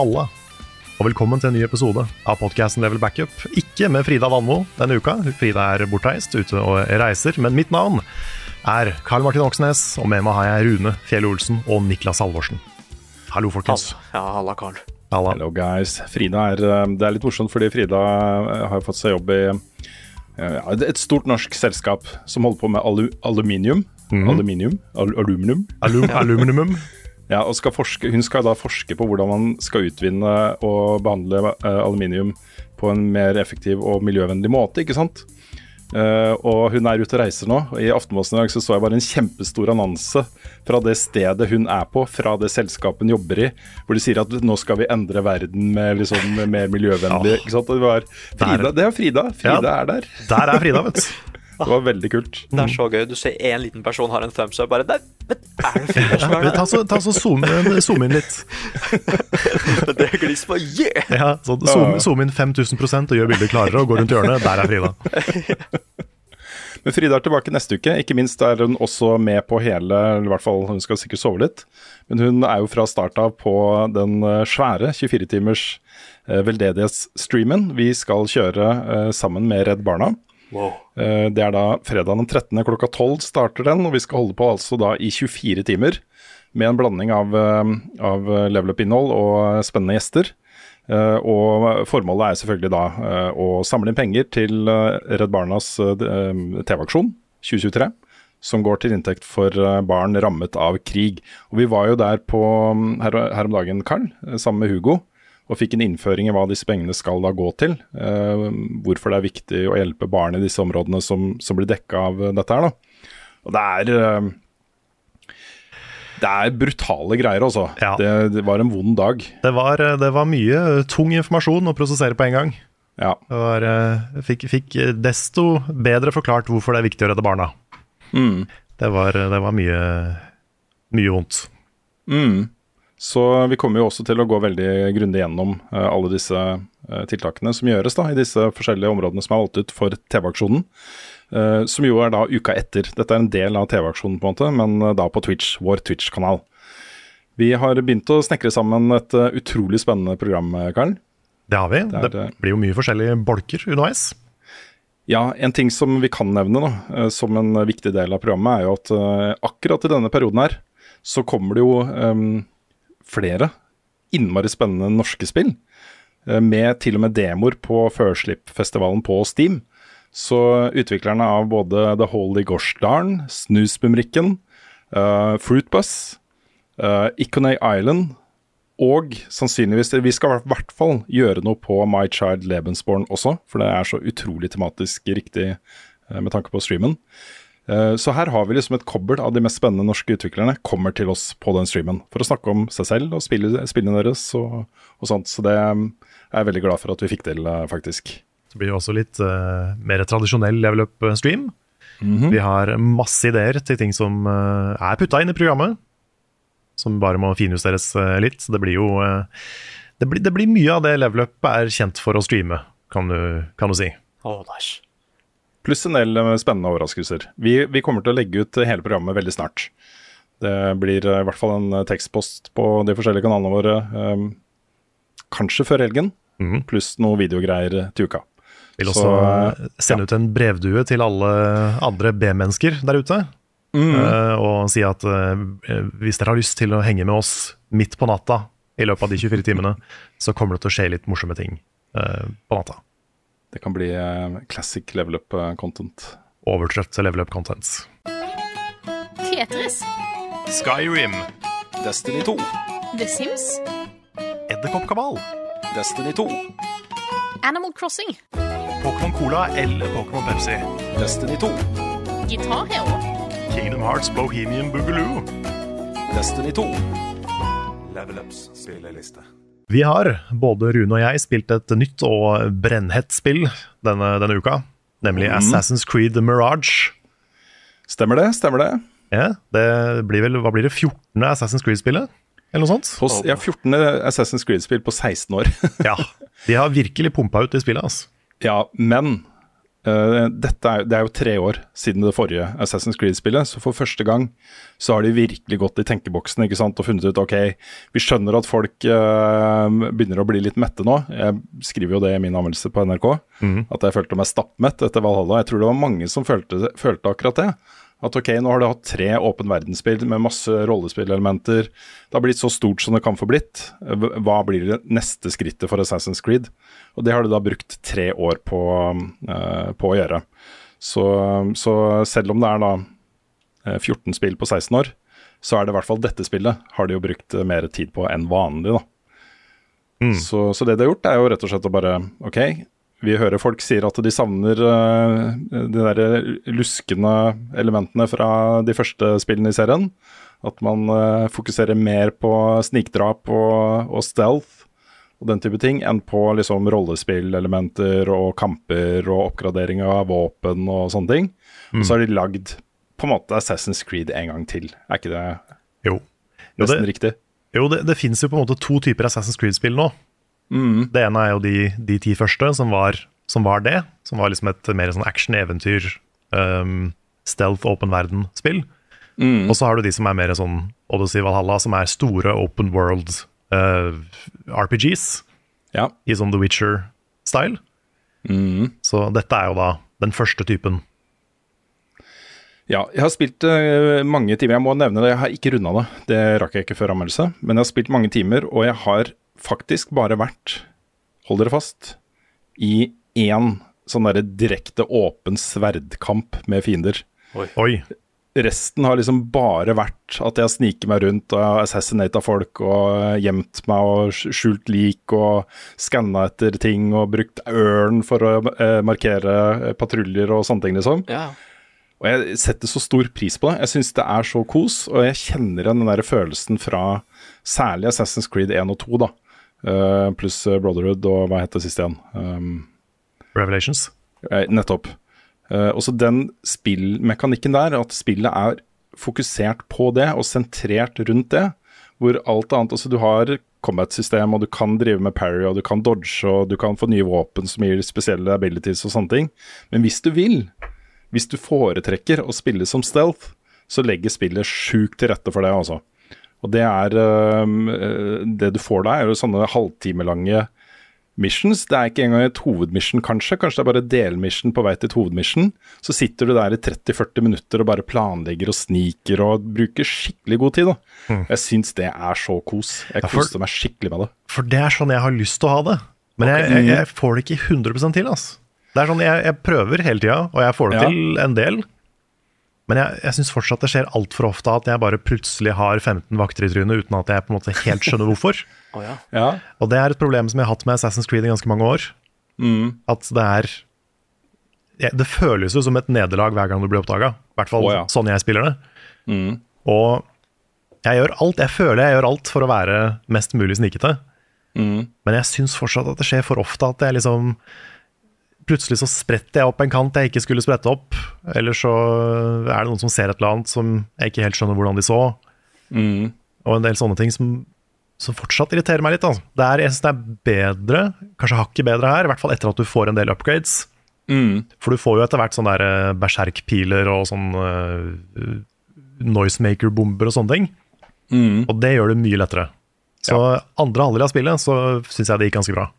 Halla, og velkommen til en ny episode av podcasten Level Backup. Ikke med Frida Vanmo denne uka. Frida er bortreist, ute og reiser. Men mitt navn er Karl Martin Oksnes, og med meg har jeg Rune Fjell Olsen og Niklas Halvorsen. Hallo, folkens. Ja, halla, Karl. Halla. Hello guys. Frida er, eh, det er litt morsomt fordi Frida eh, har fått seg jobb i eh, ja, et stort norsk selskap som holder på med alu aluminium. Aluminium? Al aluminium. Alum, aluminium. Ja, og skal forske, hun skal da forske på hvordan man skal utvinne og behandle eh, aluminium på en mer effektiv og miljøvennlig måte, ikke sant? Uh, og hun er ute og reiser nå. og I Aftenposten i dag så, så jeg bare en kjempestor annonse fra det stedet hun er på, fra det selskapet hun jobber i, hvor de sier at nå skal vi endre verden med liksom mer miljøvennlig. ikke sant? Og det var Frida, det er Frida. Frida Ja. er der. Der er Frida, vet du. Det var veldig kult. Det er så gøy. Du ser én liten person har en thumbs up, bare men er det som er Ja, ta så, ta så zoom, zoom inn litt. det? Er gliss på yeah! Ja, så zoom, zoom inn 5000 og gjør bildet klarere, og gå rundt hjørnet. Der er Frida. Men Frida er tilbake neste uke. Ikke minst er hun også med på hele eller i hvert fall Hun skal sikkert sove litt. Men hun er jo fra start av på den eh, svære 24-timers eh, veldedighetsstreamen vi skal kjøre eh, sammen med Redd Barna. Eh, Det er da fredag den 13. klokka 12 starter den, og vi skal holde på altså da i 24 timer. Med en blanding av, eh, av level up-innhold og spennende gjester. Eh, og formålet er selvfølgelig da å samle inn penger til Redd Barnas TV-aksjon 2023. Som går til inntekt for barn rammet av krig. Og Vi var jo der på, mm, her, her om dagen, Karl, sammen med Hugo. Og fikk en innføring i hva disse pengene skal da gå til. eh, hvorfor det er viktig å hjelpe barn i disse områdene som, som blir dekka av eh, dette her. da. Og det er eh, Det er brutale greier, altså. Ja. Det, det var en vond dag. Det var, det var mye tung informasjon å prosessere på en gang. Ja. Det var, eh, fikk, fikk desto bedre forklart hvorfor det er viktig å redde barna. Mm. Det var, det var mye, mye vondt. Mm. Så vi kommer jo også til å gå veldig grundig gjennom eh, alle disse eh, tiltakene som gjøres da, i disse forskjellige områdene som er valgt ut for TV-aksjonen. eh, som jo er da uka etter. Dette er en del av TV-aksjonen, på en måte, men da på Twitch, vår Twitch-kanal. Vi har begynt å snekre sammen et utrolig spennende program, Karl. Det har vi. Det er Det, blir jo mye forskjellige bolker underveis. Ja, en ting som vi kan nevne da, som en viktig del av programmet, er jo at akkurat i denne perioden her, så kommer det jo eh, flere innmari spennende norske spill. eh, Med til og med demoer på førslippfestivalen på Steam. Så utviklerne av både The Holy Gorsdalen, Snusbumrikken, uh, Fruitbus, uh, Iconay Island og sannsynligvis Vi skal i hvert fall gjøre noe på My Child Lebensborn også, for det er så utrolig tematisk riktig uh, med tanke på streamen. Eh, Så her har vi liksom et kobbel av de mest spennende norske utviklerne kommer til oss på den streamen for å snakke om seg selv og spille- spillene deres og, og sånt. Så det eh, er jeg veldig glad for at vi fikk til, eh, faktisk. Så blir det også litt uh, mer tradisjonell level up-stream. Vi har masse ideer til ting som uh, er putta inn i programmet, som bare må finjusteres uh, litt. Så det blir jo uh, det, blir, det blir mye av det level up er kjent for å streame, kan du, kan du si. Å, nice. Pluss en del eh, spennende overraskelser. Vi, vi kommer til å legge ut hele programmet veldig snart. Det blir eh, i hvert fall en eh, tekstpost på de forskjellige kanalene våre. um, kanskje før helgen, Mhm. pluss noe videogreier til uka. Vil også Så, sende ut en brevdue til alle andre B-mennesker der ute. Mm. Uh, og si at uh, hvis dere har lyst til å henge med oss midt på natta i løpet av de 24 timene, så kommer det til å skje litt morsomme ting uh, på natta. Det kan bli eh, classic level up eh, content. Overtrøtt level up contents. Tetris. Skyrim. Destiny 2. The Sims. Edderkoppkabal. Destiny 2. Animal Crossing. Pokémon Cola eller Pokémon Pepsi. Destiny 2. Gitar Hero. Kingdom Hearts Bohemian Boogaloo. Destiny 2. Level Ups spilleliste. Vi har, både Rune og jeg, spilt et nytt og brennhett spill denne, denne uka. Nemlig Assassin's Creed Mirage. Stemmer det, stemmer det. Ja, det blir vel, Hva blir det, 14. Assassin's Creed-spillet? Eller noe sånt? Hos, ja, 14. Assassin's Creed-spill på 16 år. Ja, De har virkelig pumpa ut det spillet. altså. ja, men eh, dette er, det er jo tre år siden det forrige Assassin's Creed-spillet, så for første gang så har de virkelig gått i tenkeboksen ikke sant, og funnet ut ok, vi skjønner at folk uh, begynner å bli litt mette nå. Jeg skriver jo det i min anmeldelse på NRK, at jeg følte meg stappmett etter Valhalla. Jeg tror det var mange som følte, følte akkurat det. At ok, nå har du hatt tre åpen verdensspill med masse rollespillelementer. Det har blitt så stort som det kan få blitt. Hva blir det neste skrittet for Assassin's Creed? Og det har du da brukt tre år på, uh, på å gjøre. Så, så selv om det er da eh, 14 spill på 16 år, så er det i hvert fall dette spillet har de jo brukt eh, mer tid på enn vanlig, da. Så, så det de har gjort, er jo rett og slett å bare OK, vi hører folk sier at de savner eh, de der luskende elementene fra de første spillene i serien. At man eh, fokuserer mer på snikdrap og, og stealth og den type ting, enn på liksom rollespillelementer og kamper og oppgradering av våpen og sånne ting. Og så har de lagd på en måte Assassin's Creed en gang til. Er ikke det Jo. Jo, nesten det, riktig? jo, det, det fins jo på en måte to typer Assassin's Creed-spill nå. Det ene er jo de, de ti første, som var, som var det. Som var liksom et mer sånn action-eventyr, um, stealth, åpen verden-spill. Og så har du de som er mer sånn Odyssey Valhalla, som er store open world uh, RPGs Ja. i sånn The Witcher-style. Så dette er jo da den første typen. Ja, jeg har spilt eh, mange timer. Jeg må nevne det, jeg har ikke runda det. Det rakk jeg ikke før anmeldelse. Men jeg har spilt mange timer, og jeg har faktisk bare vært, hold dere fast, i én sånn derre direkte åpen sverdkamp med fiender. Oi. Resten har liksom bare vært at jeg har sniket meg rundt og assassinata folk og gjemt meg og skjult lik og skanna etter ting og brukt ørn for å eh, markere eh, patruljer og sånne ting, liksom. Ja. Og jeg setter så stor pris på det. Jeg syns det er så kos, og jeg kjenner igjen den der følelsen fra særlig Assassin's Creed 1 og 2, da. Eh, pluss eh, Brotherhood og hva het det siste igjen? Um, Revelations. eh, nettopp. Uh, også den spillmekanikken der, at spillet er fokusert på det og sentrert rundt det. Hvor alt annet Altså, du har combat-system, og du kan drive med parry, og du kan dodge, og du kan få nye våpen som gir spesielle abilities og sånne ting. Men hvis du vil, hvis du foretrekker å spille som stealth, så legger spillet sjukt til rette for det, altså. Og det er øhm, øh, Det du får da, er jo sånne halvtimelange missions. Det er ikke engang et hovedmission, kanskje. Kanskje det er bare delmission på vei til et hovedmission. Så sitter du der i 30-40 minutter og bare planlegger og sniker og bruker skikkelig god tid. da. Jeg syns det er så kos. Jeg Ja, koste meg skikkelig med det. For det er sånn jeg har lyst til å ha det. Men jeg, jeg, jeg får det ikke 100% til. Altså. Det er sånn, jeg, jeg prøver hele tida, og jeg får det Ja. til en del. Men jeg, jeg syns fortsatt det skjer altfor ofte at jeg bare plutselig har 15 vakter i trynet uten at jeg på en måte helt skjønner hvorfor. oh, ja. Ja. Og det er et problem som jeg har hatt med Assassin's Creed i ganske mange år. At det er ja, Det føles jo som et nederlag hver gang du blir oppdaga. I hvert fall oh, ja. sånn jeg spiller det. Og jeg gjør alt, jeg føler jeg gjør alt for å være mest mulig snikete. Men jeg syns fortsatt at det skjer for ofte at jeg liksom Plutselig så spretter jeg opp en kant jeg ikke skulle sprette opp. Eller så er det noen som ser et eller annet som jeg ikke helt skjønner hvordan de så. Og en del sånne ting som, som fortsatt irriterer meg litt. Altså. Det er, jeg synes det er bedre, kanskje hakket bedre her, i hvert fall etter at du får en del upgrades. For du får jo etter hvert sånne der, eh, berserkpiler og sånn uh, noisemaker-bomber og sånne ting. Og det gjør det mye lettere. Så andre halvdel av spillet så syns jeg det gikk ganske bra.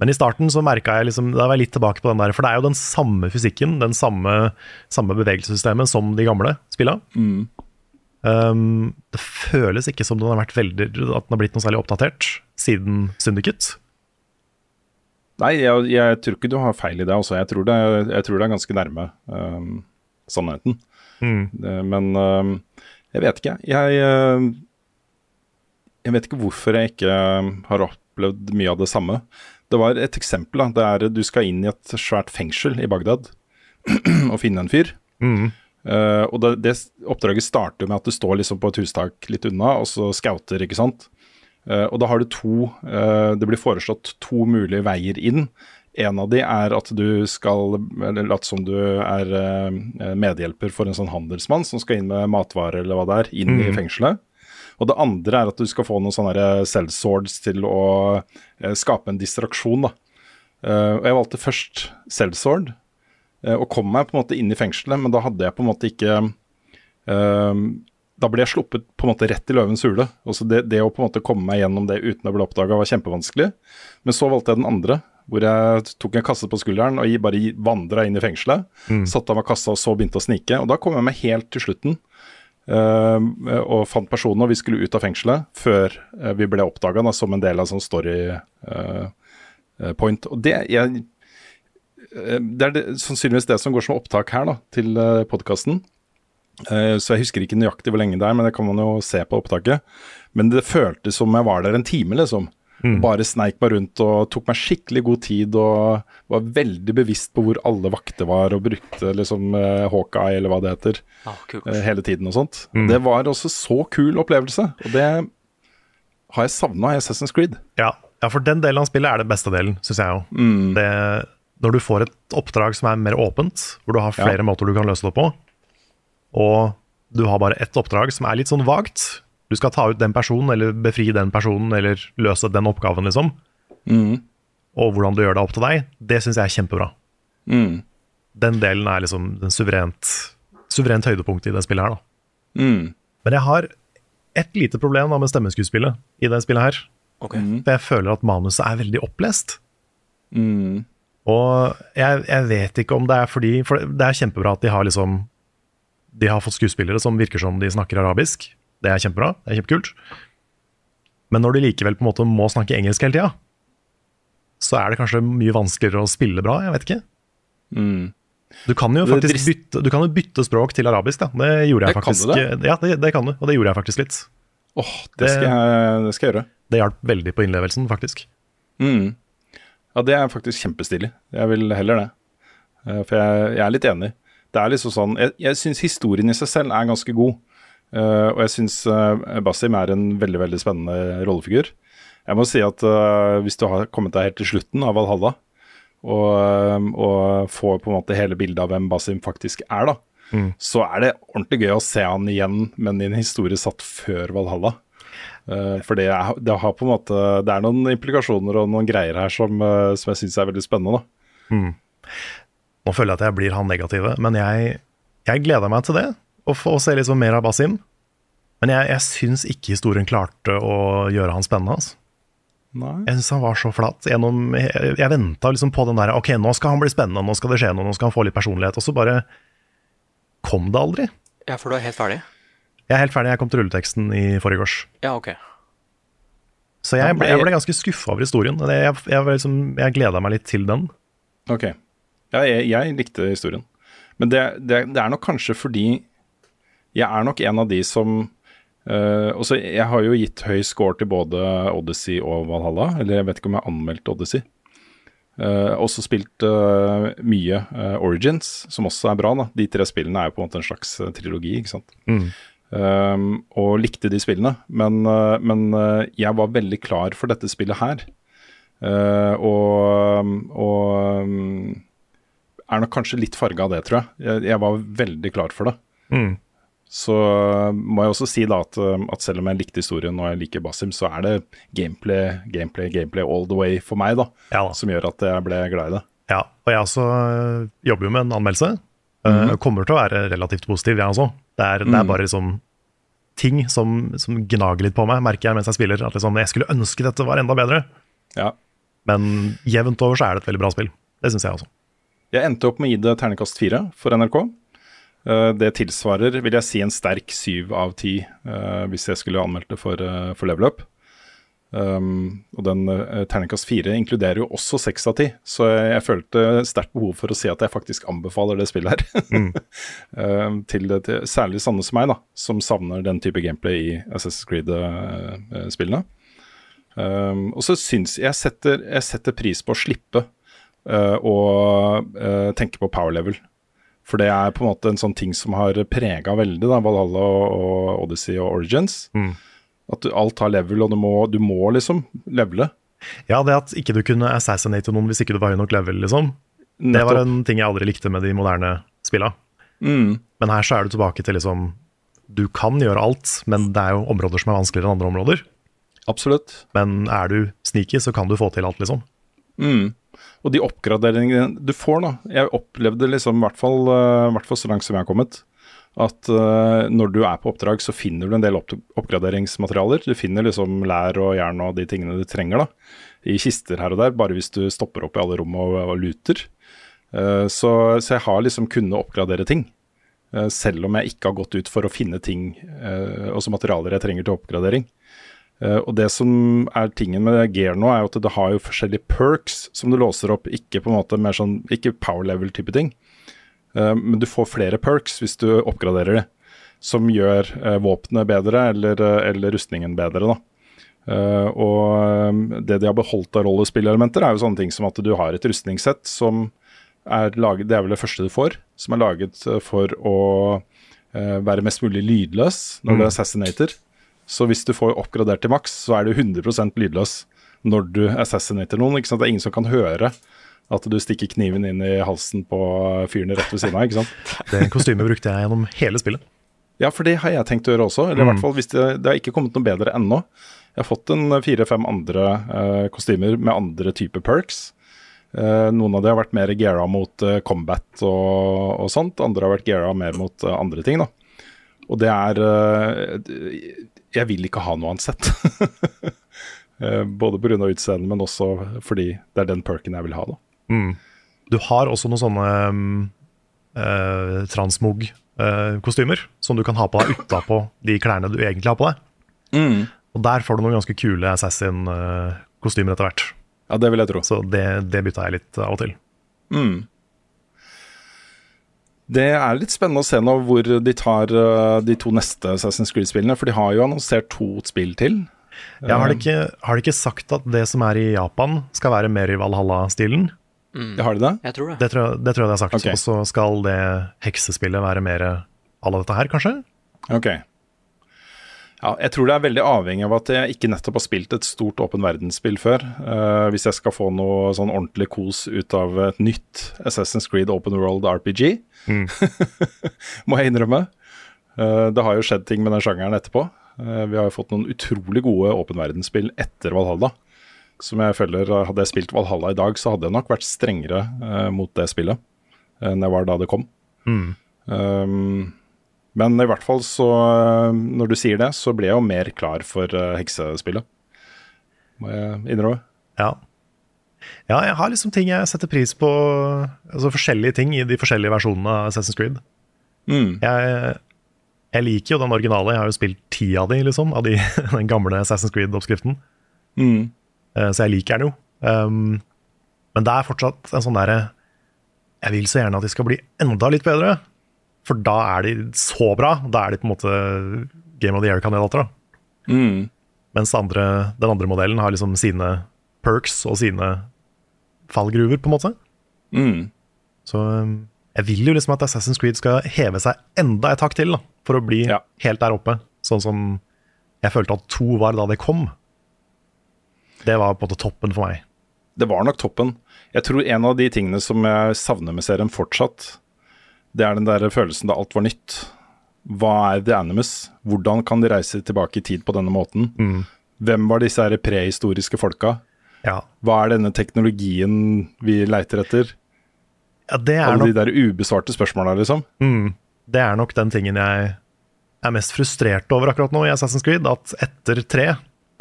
Men i starten så merka jeg liksom, da var jeg litt tilbake på den der, for det er jo den samme fysikken, den samme, samme bevegelsessystemet som de gamle spilla. Um, det føles ikke som den har vært veldig, at den har blitt noe særlig oppdatert siden Syndicate. Nei, jeg, jeg tror ikke du har feil i det. Altså. Jeg, tror det jeg tror det er ganske nærme um, sannheten. Mm. Det, men um, Jeg vet ikke. Jeg, eh, jeg vet ikke hvorfor jeg ikke eh, har opplevd mye av det samme. Det var et eksempel. da, det er Du skal inn i et svært fengsel i Bagdad og finne en fyr. Eh, og det, det Oppdraget starter med at du står liksom på et hustak litt unna, og så scouter, ikke sant. Uh, og da har du to uh, Det blir foreslått to mulige veier inn. En av de er at du skal late som du er medhjelper for en sånn handelsmann som skal inn med matvarer eller hva det er, inn i fengselet. Og det andre er at du skal få noen sånne sellswords til å eh, skape en distraksjon. da. Eh, og jeg valgte først sellsword, eh, og kom meg på en måte inn i fengselet, men da hadde jeg på en måte ikke eh, Da ble jeg sluppet på en måte rett i løvens hule. Også det, det å på en måte komme meg gjennom det uten å bli oppdaga var kjempevanskelig. Men så valgte jeg den andre, hvor jeg tok en kasse på skulderen og bare vandra inn i fengselet. Satte av meg kassa og så begynte å snike. Og da kom jeg meg helt til slutten. Eh, og fant personen, og vi skulle ut av fengselet før eh, vi ble oppdaga som en del av sånn story eh, eh, point. Og det, eh, det er det, sannsynligvis det som går som opptak her da, til uh, podkasten. så jeg husker ikke nøyaktig hvor lenge det er, men det kan man jo se på opptaket. Men det føltes som jeg var der en time, liksom. Bare sneik meg rundt og tok meg skikkelig god tid og var veldig bevisst på hvor alle vakter var, og brukte liksom uh, Hawkeye, eller hva det heter, Ah, eh, hele tiden og sånt. Det var også så kul opplevelse, og det har jeg savna i Assassin's Creed. Ja. ja, for den delen av spillet er den beste delen, syns jeg jo. Det, når du får et oppdrag som er mer åpent, hvor du har flere måter du kan løse det på, og du har bare ett oppdrag som er litt sånn vagt Du skal ta ut den personen, eller befri den personen, eller løse den oppgaven, liksom. Og hvordan du gjør det opp til deg, det syns jeg er kjempebra. Den delen er liksom den suverent, suverent høydepunktet i det spillet her, da. Men jeg har et lite problem da med stemmeskuespillet i det spillet her. Ok. For jeg føler at manuset er veldig opplest. Og jeg, jeg vet ikke om det er fordi For det er kjempebra at de har liksom De har fått skuespillere som virker som de snakker arabisk. Det er kjempebra. Det er kjempekult. Men når du likevel på en måte må snakke engelsk hele tida, så er det kanskje mye vanskeligere å spille bra. Jeg vet ikke. Du kan jo faktisk bytte, du kan jo bytte språk til arabisk. Da. Det gjorde jeg Det kan du det? Ja, det, det kan du, og det gjorde jeg faktisk litt. Åh, det skal, jeg, det skal jeg gjøre. Det hjalp veldig på innlevelsen, faktisk. Mm. Ja, det er faktisk kjempestilig. Jeg vil heller det. Eh, For jeg, jeg er litt enig. Det er liksom sånn Jeg, jeg syns historien i seg selv er ganske god. Eh, og jeg syns uh, Basim er en veldig, veldig spennende rollefigur. Jeg må si at eh, hvis du har kommet deg helt til slutten av Valhalla, og, eh, og får på en måte hele bildet av hvem Basim faktisk er, da, så er det ordentlig gøy å se han igjen, men i en historie satt før Valhalla. Uh, for det, er, det har på en måte Det er noen implikasjoner og noen greier her som, eh, som jeg syns er veldig spennende. da. Nå føler jeg at jeg blir han negative, men jeg, jeg gleder meg til det. Å få se litt mer av Basim. Men jeg, jeg syns ikke historien klarte å gjøre han spennende. Altså. Nei. Jeg syns han var så flat. Gjennom, jeg jeg venta liksom på den der Ok, nå skal han bli spennende, nå skal det skje noe, nå skal han få litt personlighet. Og så bare kom det aldri. Ja, for du er helt ferdig? Jeg er helt ferdig, jeg kom til rulleteksten i forgårs. Ja, ok. Så jeg ble, jeg ble ganske skuffa over historien. Jeg, jeg, liksom, jeg gleda meg litt til den. Ok. Ja, jeg, jeg likte historien. Men det, det, det er nok kanskje fordi jeg er nok en av de som Uh, også, Jeg har jo gitt høy score til både Odyssey og Valhalla. Eller jeg vet ikke om jeg har anmeldt Odyssey. Uh, også spilt uh, mye uh, Origins, som også er bra. da De tre spillene er jo på en måte en slags trilogi. ikke sant? Um, og likte de spillene. Men, men jeg var veldig klar for dette spillet her. Og og um, er nok kanskje litt farga av det, tror jeg. jeg. Jeg var veldig klar for det. Mm. Så uh, må jeg også si da at, um, at selv om jeg likte historien og jeg liker Basim, så er det gameplay, gameplay, gameplay all the way for meg, da. Ja. Som gjør at jeg ble glad i det. Ja, og jeg også øh, jobber jo med en anmeldelse. Øh, kommer til å være relativt positiv, jeg også. Det er, det er bare liksom ting som, som gnager litt på meg, merker jeg mens jeg spiller. At liksom, jeg skulle ønske dette var enda bedre. Ja. Men jevnt over så er det et veldig bra spill. Det syns jeg også. Jeg endte opp med å gi det terningkast fire for NRK. Eh, Det tilsvarer, vil jeg si, en sterk syv av ti eh, hvis jeg skulle anmeldt det for, eh, for level up. Um, og den uh, terningkast fire inkluderer jo også seks av ti, så jeg, jeg følte sterkt behov for å si at jeg faktisk anbefaler det spillet her. um, til, til særlig sånne som meg, da, som savner den type gameplay i Assassin's Creed-spillene. Um, og så syns jeg setter, jeg setter pris på å slippe uh, å uh, tenke på power level. For det er på en måte en sånn ting som har prega veldig da, Valhalla og, og Odyssey og Origins. Mm. At du, alt har level, og du må, du må liksom levele. Ja, det at ikke du kunne assassinate noen hvis ikke du var høy nok level, liksom. Det var en ting jeg aldri likte med de moderne spilla. Mm. Men her så er du tilbake til liksom Du kan gjøre alt, men det er jo områder som er vanskeligere enn andre områder. Absolutt. Men er du sneaky, så kan du få til alt, liksom. Mm. Og de oppgraderingene du får, da Jeg opplevde liksom, i hvert fall, uh, hvert fall så langt som jeg har kommet, at uh, når du er på oppdrag, så finner du en del opp oppgraderingsmaterialer. Du finner liksom lær og jern og de tingene du trenger da, i kister her og der, bare hvis du stopper opp i alle rom og, og luter. Uh, så, så, jeg har liksom kunnet oppgradere ting. Selv om jeg ikke har gått ut for å finne ting, også materialer jeg trenger til oppgradering. Og det som er tingen med gear nå, er jo at det har jo forskjellige perks som du låser opp, ikke på en måte mer sånn, ikke power level-type ting. Uh, men du får flere perks hvis du oppgraderer det, som gjør uh, våpenet bedre eller, uh, eller, rustningen bedre. da. og det de har beholdt av rollespillelementer, er jo sånne ting som at du har et rustningssett som er laget Det er vel det første du får, som er laget for å være mest mulig lydløs når Mm. du assassinater. Så hvis du får oppgradert til maks, så er du 100% lydløs når du assassinater noen. ikke sant? Det er ingen som kan høre at du stikker kniven inn i halsen på fyren rett ved siden av. ikke sant? Det kostymet brukte jeg gjennom hele spillet. Ja, for det har jeg tenkt å gjøre også. Eller i Mm. hvert fall det, det har ikke kommet noe bedre ennå. Jeg har fått en fire-fem andre eh, kostymer med andre typer perks. Eh, noen av de har vært mer geara mot eh, combat og, og sånt. Andre har vært geara mer mot eh, andre ting. da. Og det er eh, Jeg vil ikke ha noe annet sett. Eh, både pga. utseendet, men også fordi det er den perken jeg vil ha. da. Mm. Du har også noen sånne um, uh, transmog-kostymer som du kan ha på deg utapå de klærne du egentlig har på deg. Og der får du noen ganske kule assassin-kostymer etter hvert. Ja, det vil jeg tro. Så det, det bytta jeg litt av og til. Mm. Det er litt spennende å se nå hvor de tar uh, de to neste Assassin's Creed-spillene, for de har jo annonsert to spill til. Ja, har, de ikke, har de ikke sagt at det som er i Japan, skal være mer i Valhalla-stilen? Mm. Har de det? Jeg tror det. Det tror jeg, det tror jeg de har sagt. Okay. Og så skal det heksespillet være mer à la dette her, kanskje? Ok. Ja, jeg tror det er veldig avhengig av at jeg ikke nettopp har spilt et stort åpen verdensspill før. Uh, hvis jeg skal få noe sånn ordentlig kos ut av et nytt Assassin's Creed Open World RPG, Mm. må jeg innrømme. Uh, det har jo skjedd ting med den sjangeren etterpå. Uh, vi har jo fått noen utrolig gode åpen verdensspill etter Valhalla. Som jeg føler Hadde jeg spilt Valhalla i dag, så hadde jeg nok vært strengere mot det spillet enn jeg var da det kom. Mm. Um, men i hvert fall så uh, Når du sier det, så ble jeg jo mer klar for uh, heksespillet. Må jeg innrømme. Ja. ja, jeg har liksom ting jeg setter pris på. Altså forskjellige ting i de forskjellige versjonene av Assassin's Creed. Mm. Jeg, jeg liker jo den originale. Jeg har jo spilt ti av de, liksom. Av de, den gamle Assassin's Creed-oppskriften. Mm. Eh, Så jeg liker den jo. Um, men det er fortsatt en sånn derre Jeg vil så gjerne at de skal bli enda litt bedre. For da er de så bra. Da er de på en måte Game of the Year-kandidater. da. Mm. Mens andre, den andre modellen har liksom sine perks og sine fallgruver, på en måte. Mm. Så um, jeg vil jo liksom at Assassin's Creed skal heve seg enda et hakk til, da, for å bli Ja. helt der oppe. Sånn som jeg følte at to var da det kom. Det var på en måte toppen for meg. Det var nok toppen. Jeg tror en av de tingene som jeg savner med serien fortsatt, det er den der følelsen da alt var nytt. Hva er The Animus? Hvordan kan de reise tilbake i tid på denne måten? Hvem var disse her prehistoriske folka? Ja, Hva er denne teknologien vi leiter etter? ja det, er Alle nok, de der ubesvarte spørsmåla, liksom. mm, det er nok den tingen jeg er mest frustrert over akkurat nå i Assassin's Creed. At etter tre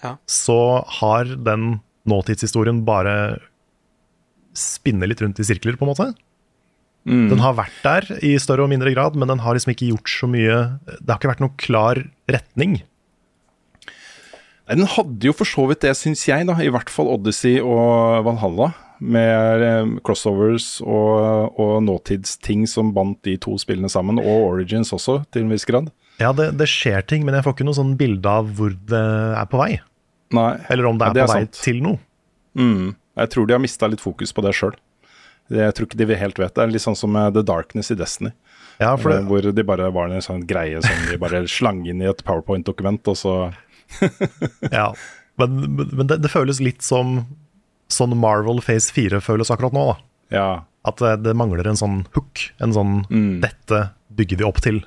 Ja. så har den nåtidshistorien bare spinner litt rundt i sirkler, på en måte. Mm. Den har vært der i større og mindre grad, men den har liksom ikke gjort så mye Det har ikke vært noen klar retning. Den hadde jo for så vidt det, syns jeg, da. I hvert fall Odyssey og Valhalla. Med eh, crossovers og, og nåtidsting som bandt de to spillene sammen. Og Origins også, til en viss grad. Ja, det, det skjer ting, men jeg får ikke noe sånn bilde av hvor det er på vei. Nei, Eller om det er ja, på vei sant. til noe. Mm. Jeg tror de har mista litt fokus på det sjøl. Jeg tror ikke de helt vet det. Det er litt sånn som The Darkness i Destiny. Ja, for eh, det, Hvor de bare var en sånn greie som de bare slang inn i et powerpoint-dokument, og så ja. Men, men det, det føles litt som sånn Marvel Phase 4 føles akkurat nå. da. Ja. At det, det mangler en sånn hook. En sånn Mm. 'dette bygger vi opp til',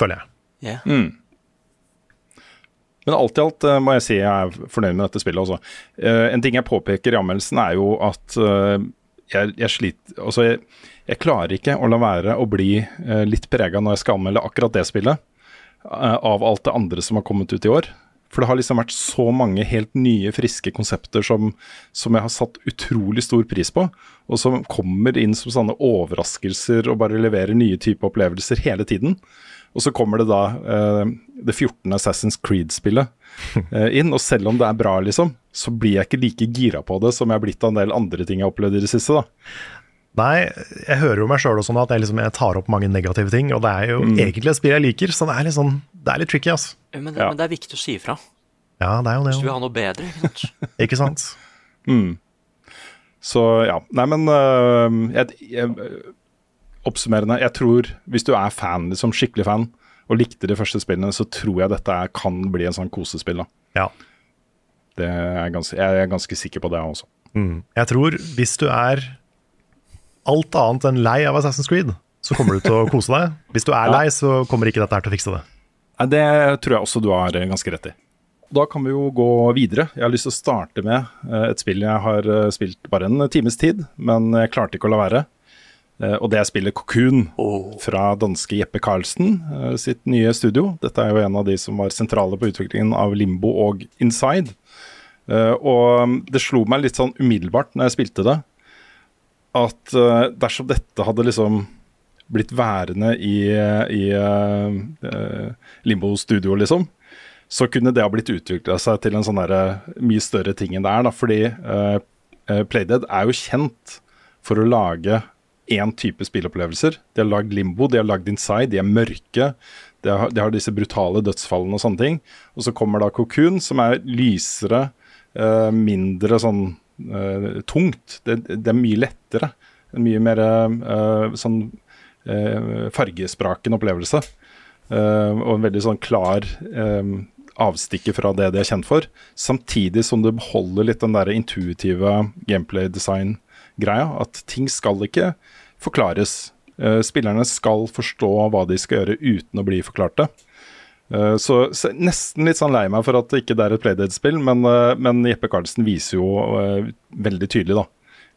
føler jeg. Yeah. Mm. Men alt i alt eh, må jeg si jeg er fornøyd med dette spillet også. Eh, en ting jeg påpeker i anmeldelsen er jo at eh, jeg, jeg sliter Altså, jeg, jeg klarer ikke å la være å bli eh, litt prega når jeg skal anmelde akkurat det spillet, eh, av alt det andre som har kommet ut i år. For det har liksom vært så mange helt nye, friske konsepter som, som jeg har satt utrolig stor pris på, og som kommer inn som sånne overraskelser og bare leverer nye typer opplevelser hele tiden. Og så kommer det da eh, det 14. Assassin's Creed-spillet eh, inn, og selv om det er bra, liksom, så blir jeg ikke like gira på det som jeg har blitt av en del andre ting jeg har opplevd i det siste. da. Nei, jeg hører jo meg sjøl sånn at jeg, liksom, jeg tar opp mange negative ting, og det er jo Mm. egentlig et spill jeg liker, så det er litt, sånn, det er litt tricky, altså. Men, det, Ja. men det er viktig å si ifra. Ja, det er jo det. Hvis du vil ha noe bedre. ikke sant? Ikke sant? Mm. Så ja. Nei, men uh, jeg, jeg, Oppsummerende. Jeg tror hvis du er fan, liksom skikkelig fan, og likte de første spillene, så tror jeg dette er, kan bli en sånn kosespill. da. Ja. Det er ganske, jeg er ganske sikker på det også. Mm. Jeg tror hvis du er alt annet enn lei av Assassin's Creed, så kommer du til å kose deg. Hvis du er lei, så kommer ikke dette her til å fikse det. Det tror jeg også du har eh, ganske rett i. Da kan vi jo gå videre. Jeg har lyst til å starte med eh, et spill jeg har eh, spilt bare en times tid, men jeg klarte ikke å la være. Eh, Og det er spillet Cocoon fra danske Jeppe Karlsen eh, sitt nye studio. Dette er jo en av de som var sentrale på utviklingen av Limbo og Inside. Eh, Og det slo meg litt sånn umiddelbart når jeg spilte det, at dersom dette hadde liksom blitt værende i, i eh, eh, Limbo Studio, liksom, så kunne det ha blitt utvikla seg til en sånn der, mye større ting enn det er. da, Fordi eh, Playdead er jo kjent for å lage én type spilleopplevelser. De har lagd Limbo, de har lagd Inside, de er mørke. De har, de har disse brutale dødsfallene og sånne ting. Og så kommer da Cocoon, som er lysere, uh, mindre sånn uh, tungt. Det, det er mye lettere. En mye mer uh, sånn fargesprakende opplevelse. Og en veldig sånn klar avstikke fra det de er kjent for. Samtidig som du beholder litt den der intuitive gameplay-design-greia. At ting skal ikke forklares. Eh, spillerne skal forstå hva de skal gjøre uten å bli forklarte. Eh, så, så nesten litt sånn lei meg for at det ikke er et Playdead-spill, men, eh, men Jeppe Karlsen viser jo veldig tydelig da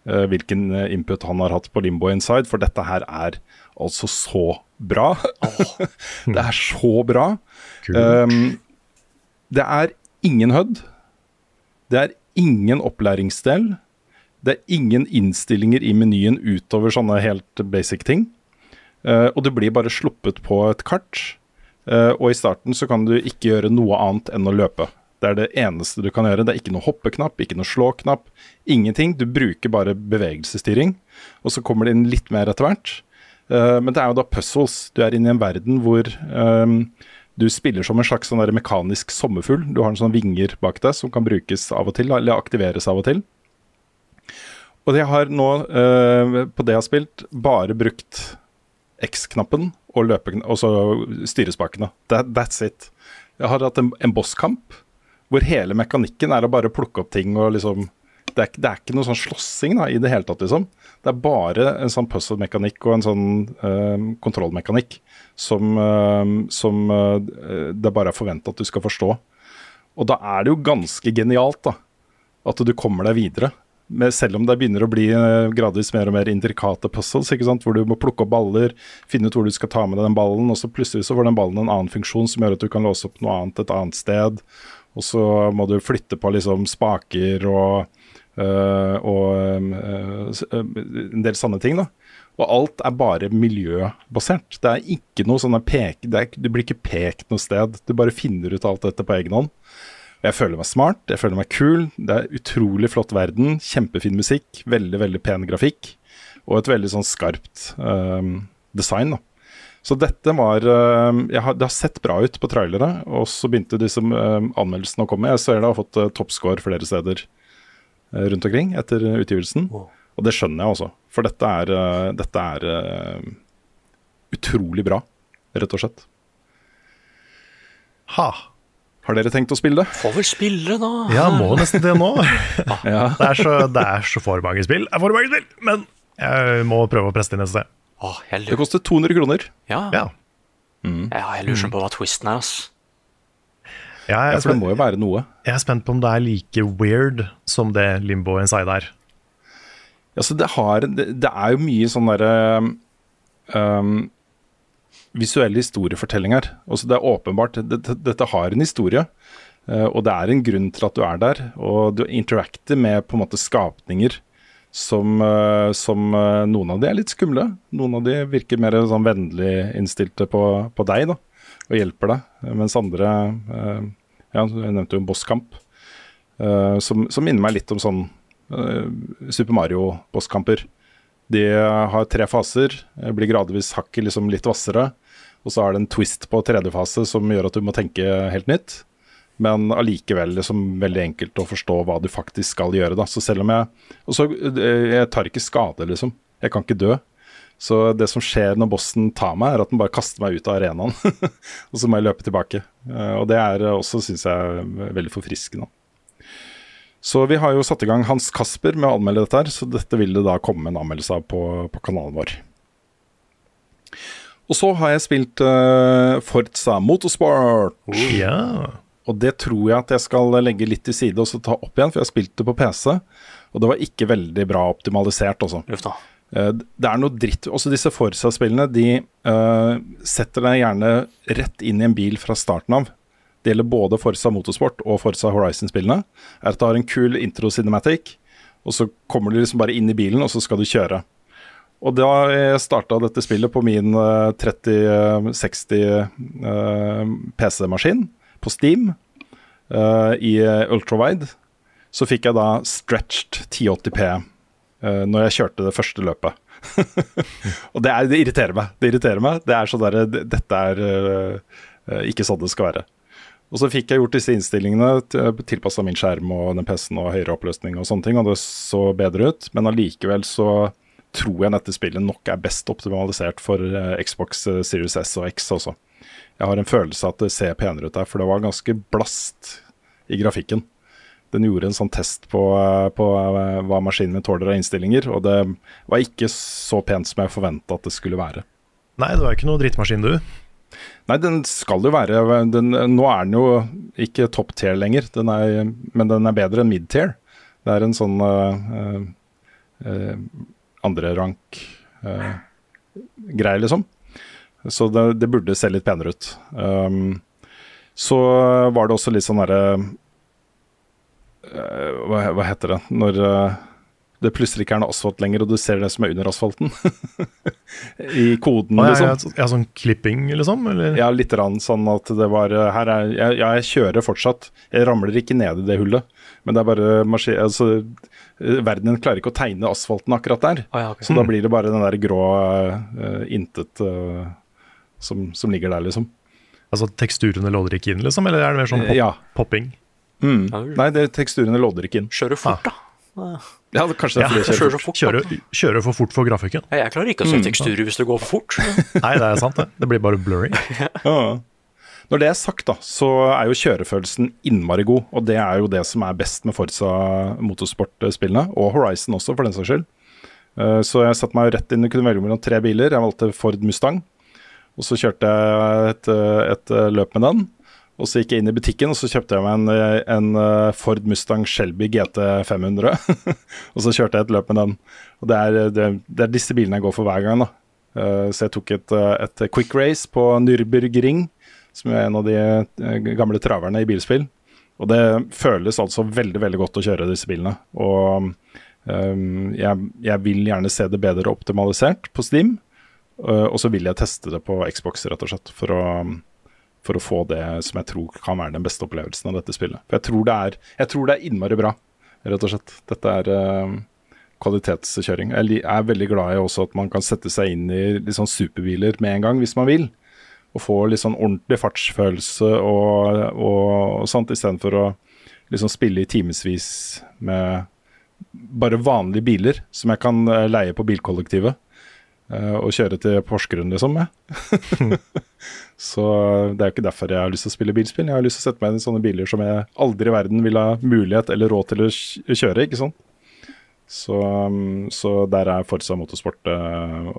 hvilken input han har hatt på Limbo Inside, for dette her er altså så bra. det er så bra. Um, det er ingen HUD. Det er ingen opplæringsdel. Det er ingen innstillinger i menyen utover sånne helt basic ting. Uh, og du blir bare sluppet på et kart. Uh, og i starten så kan du ikke gjøre noe annet enn å løpe. Det er det eneste du kan gjøre. Det er ikke noe hoppeknapp, ikke noe slåknapp. Ingenting. Du bruker bare bevegelsesstyring. Og så kommer det inn litt mer etter hvert. Uh, men det er jo da puzzles. Du er inne i en verden hvor um, du spiller som en slags sånn mekanisk sommerfugl. Du har en sånn vinger bak deg som kan brukes av og til, eller aktiveres av og til. Og jeg har nå, uh, på det jeg har spilt, bare brukt X-knappen og, og så styrespakene. That, that's it. Jeg har hatt en, en bosskamp hvor hele mekanikken er å bare plukke opp ting og liksom Det er, det er ikke noe sånn slåssing i det hele tatt, liksom. Det er bare en sånn puzzle-mekanikk og en sånn uh, kontrollmekanikk som, uh, som uh, det bare er forventa at du skal forstå. Og da er det jo ganske genialt, da. At du kommer deg videre. Men selv om det begynner å bli eh, gradvis mer og mer intrikate puzzles, hvor du må plukke opp baller, finne ut hvor du skal ta med deg den ballen, og så plutselig så får den ballen en annen funksjon som gjør at du kan låse opp noe annet et annet sted. Og så må du flytte på liksom spaker og, øh, og øh, en del sånne ting. da. Og alt er bare miljøbasert. Det er ikke noe sånn pek... Ikke- blir ikke pekt noe sted. Du bare finner ut alt dette på egen hånd. Jeg føler meg smart, jeg føler meg kul. Det er utrolig flott verden, kjempefin musikk, veldig veldig pen grafikk. Og et veldig sånn skarpt um, design. da. Så dette var ehm, jeg har, Det har sett bra ut på trailere, og så begynte disse um, anmeldelsene å komme. Jeg ser det har fått uh, toppscore flere steder uh, rundt omkring etter utgivelsen. Og det skjønner jeg også, for dette er, uh, dette er utrolig bra, rett og slett. Ha. Har dere tenkt å spille det? Får vel spille, det da. Ja, må nesten det nå. Ja. Det er, så, det er så for mange spill. Det er for mange spill, men jeg må prøve å presse det neste sted. Åh, jeg Det koster 200 kroner. ja. Ja. Ja, jeg lurer sånn på hva twisten er, ass. Jeg Ja, er, for det må jo være noe. jeg er spent på om det er like weird som det Limbo Inside er. Ja, så det, har, det, det er jo mye sånn derre um, Visuelle historiefortellinger. Også det er åpenbart det, det, Dette har en historie, eh, og det er en grunn til at du er der. Og du interacter med på en måte skapninger som, eh, som eh, Noen av de er litt skumle. Noen av de virker mer sånn vennlig innstilte på, på deg da, og hjelper deg. Mens andre Ja, jeg nevnte jo en bosskamp. som, som minner meg litt om sånn Super Mario-bosskamper. De har tre faser, blir gradvis hakket liksom litt hvassere. Og så er det en twist på tredje fase som gjør at du må tenke helt nytt. Men allikevel liksom veldig enkelt å forstå hva du faktisk skal gjøre. da. Så selv om jeg Og så eh, jeg tar ikke skade, liksom. Jeg kan ikke dø. Så det som skjer når bossen tar meg, er at den bare kaster meg ut av arenaen. og så må jeg løpe tilbake. Eh, Og det er også, syns jeg, veldig forfriskende. Så vi har jo satt i gang Hans Kasper med å anmelde dette her, så dette vil det da komme en anmeldelse av på, på kanalen vår. Og så har jeg spilt uh, Forza Motorsport. Ja. Og det tror jeg at jeg skal legge litt til side og så ta opp igjen, for jeg har spilt det på PC. Og det var ikke veldig bra optimalisert da. Eh, Det er noe dritt Også disse Forza-spillene De uh, setter deg gjerne rett inn i en bil fra starten av. Det gjelder både Forza Motorsport og Forza Horizon-spillene. Er at det har en kul intro-cinematic, og så kommer du liksom bare inn i bilen, og så skal du kjøre. Og da jeg starta dette spillet på min eh, 3060 eh, PC-maskin på Steam eh, i eh, ultrawide, så fikk jeg da stretched 1080P eh, når jeg kjørte det første løpet. og det, er, det irriterer meg. Det irriterer meg. Det er sånn derre Dette er eh, eh, ikke sånn det skal være. Og så fikk jeg gjort disse innstillingene, tilpassa min skjerm og den PC-en og høyere oppløsning og sånne ting, og det så bedre ut. Men allikevel så tror jeg dette spillet nok er best optimalisert for eh, Xbox eh, Series S og X også. Jeg har en følelse av at det ser penere ut der, for det var ganske blast i grafikken. Den gjorde en sånn test på, eh, på hva maskinen min tåler av innstillinger, og det var ikke så pent som jeg forventa at det skulle være. Nei, det var ikke noe drittmaskin, du. Nei, den skal jo være den, Nå er den jo ikke top tier lenger, den er, men den er bedre enn mid tier. Det er en sånn uh, uh, andre rank uh, greier, liksom. Så det, det burde se litt penere ut. Um, så var det også litt sånn derre uh, hva, hva heter det Når uh, det plutselig ikke er noe asfalt lenger, og du ser det som er under asfalten. I koden, ah, ja, liksom. ja, ja, sånn klipping, liksom? Eller? Ja, litt rann, sånn at det var her er, jeg, Ja, jeg kjører fortsatt. Jeg ramler ikke ned i det hullet. Men det er bare maskin... Altså, verdenen klarer ikke å tegne asfalten akkurat der. Oh, ja, okay. Så da blir det bare den der grå uh, intet uh, som, som ligger der, liksom. Altså teksturene lodder ikke inn, liksom? Eller er det mer sånn pop Ja. popping? Mm. Nei, det, teksturene lodder ikke inn. Kjører fort, da. Ja, Kanskje det er fordi jeg Kjører kjører så fort. Kjører, kjører for fort for grafikken? Ja, Jeg klarer ikke å se teksturer hvis det går for fort. Nei, det er sant, det. Det blir bare blurry. Ja. Når det er sagt, da, så er jo kjørefølelsen innmari god. Og det er jo det som er best med Forza motorsportspillene, og Horizon også, for den saks skyld. Eh, Så jeg satte meg rett inn og kunne velge mellom tre biler. Jeg valgte Ford Mustang. Og så kjørte jeg et, et løp med den. Og så gikk jeg inn i butikken og så kjøpte jeg meg en, en eh, Ford Mustang Shelby GT 500. og så kjørte jeg et løp med den. Og det er, det, det er disse bilene jeg går for hver gang. da. Eh, Så jeg tok et, eh, et quick race på Nürburgring, som er en av de eh, gamle traverne i bilspill. Og det føles altså veldig veldig godt å kjøre disse bilene. Og um, jeg, jeg vil gjerne se det bedre optimalisert på Steam. Uh, og så vil jeg teste det på Xbox, rett og slett, for å, for å få det som jeg tror kan være den beste opplevelsen av dette spillet. For jeg tror det er, jeg tror det er innmari bra, rett og slett. Dette er uh, kvalitetskjøring. Jeg er veldig glad i også at man kan sette seg inn i liksom, superbiler med en gang, hvis man vil. Og få litt sånn ordentlig fartsfølelse og, og, og sånt, istedenfor å liksom spille i timevis med bare vanlige biler som jeg kan eh, leie på bilkollektivet. eh, og kjøre til Porsgrunn, liksom. Med. så det er jo ikke derfor jeg har lyst til å spille bilspill. Jeg har lyst til å sette meg inn i sånne biler som jeg aldri i verden vil ha mulighet eller råd til å kjøre, ikke sant. Så, um, så der er Forza Motorsport eh,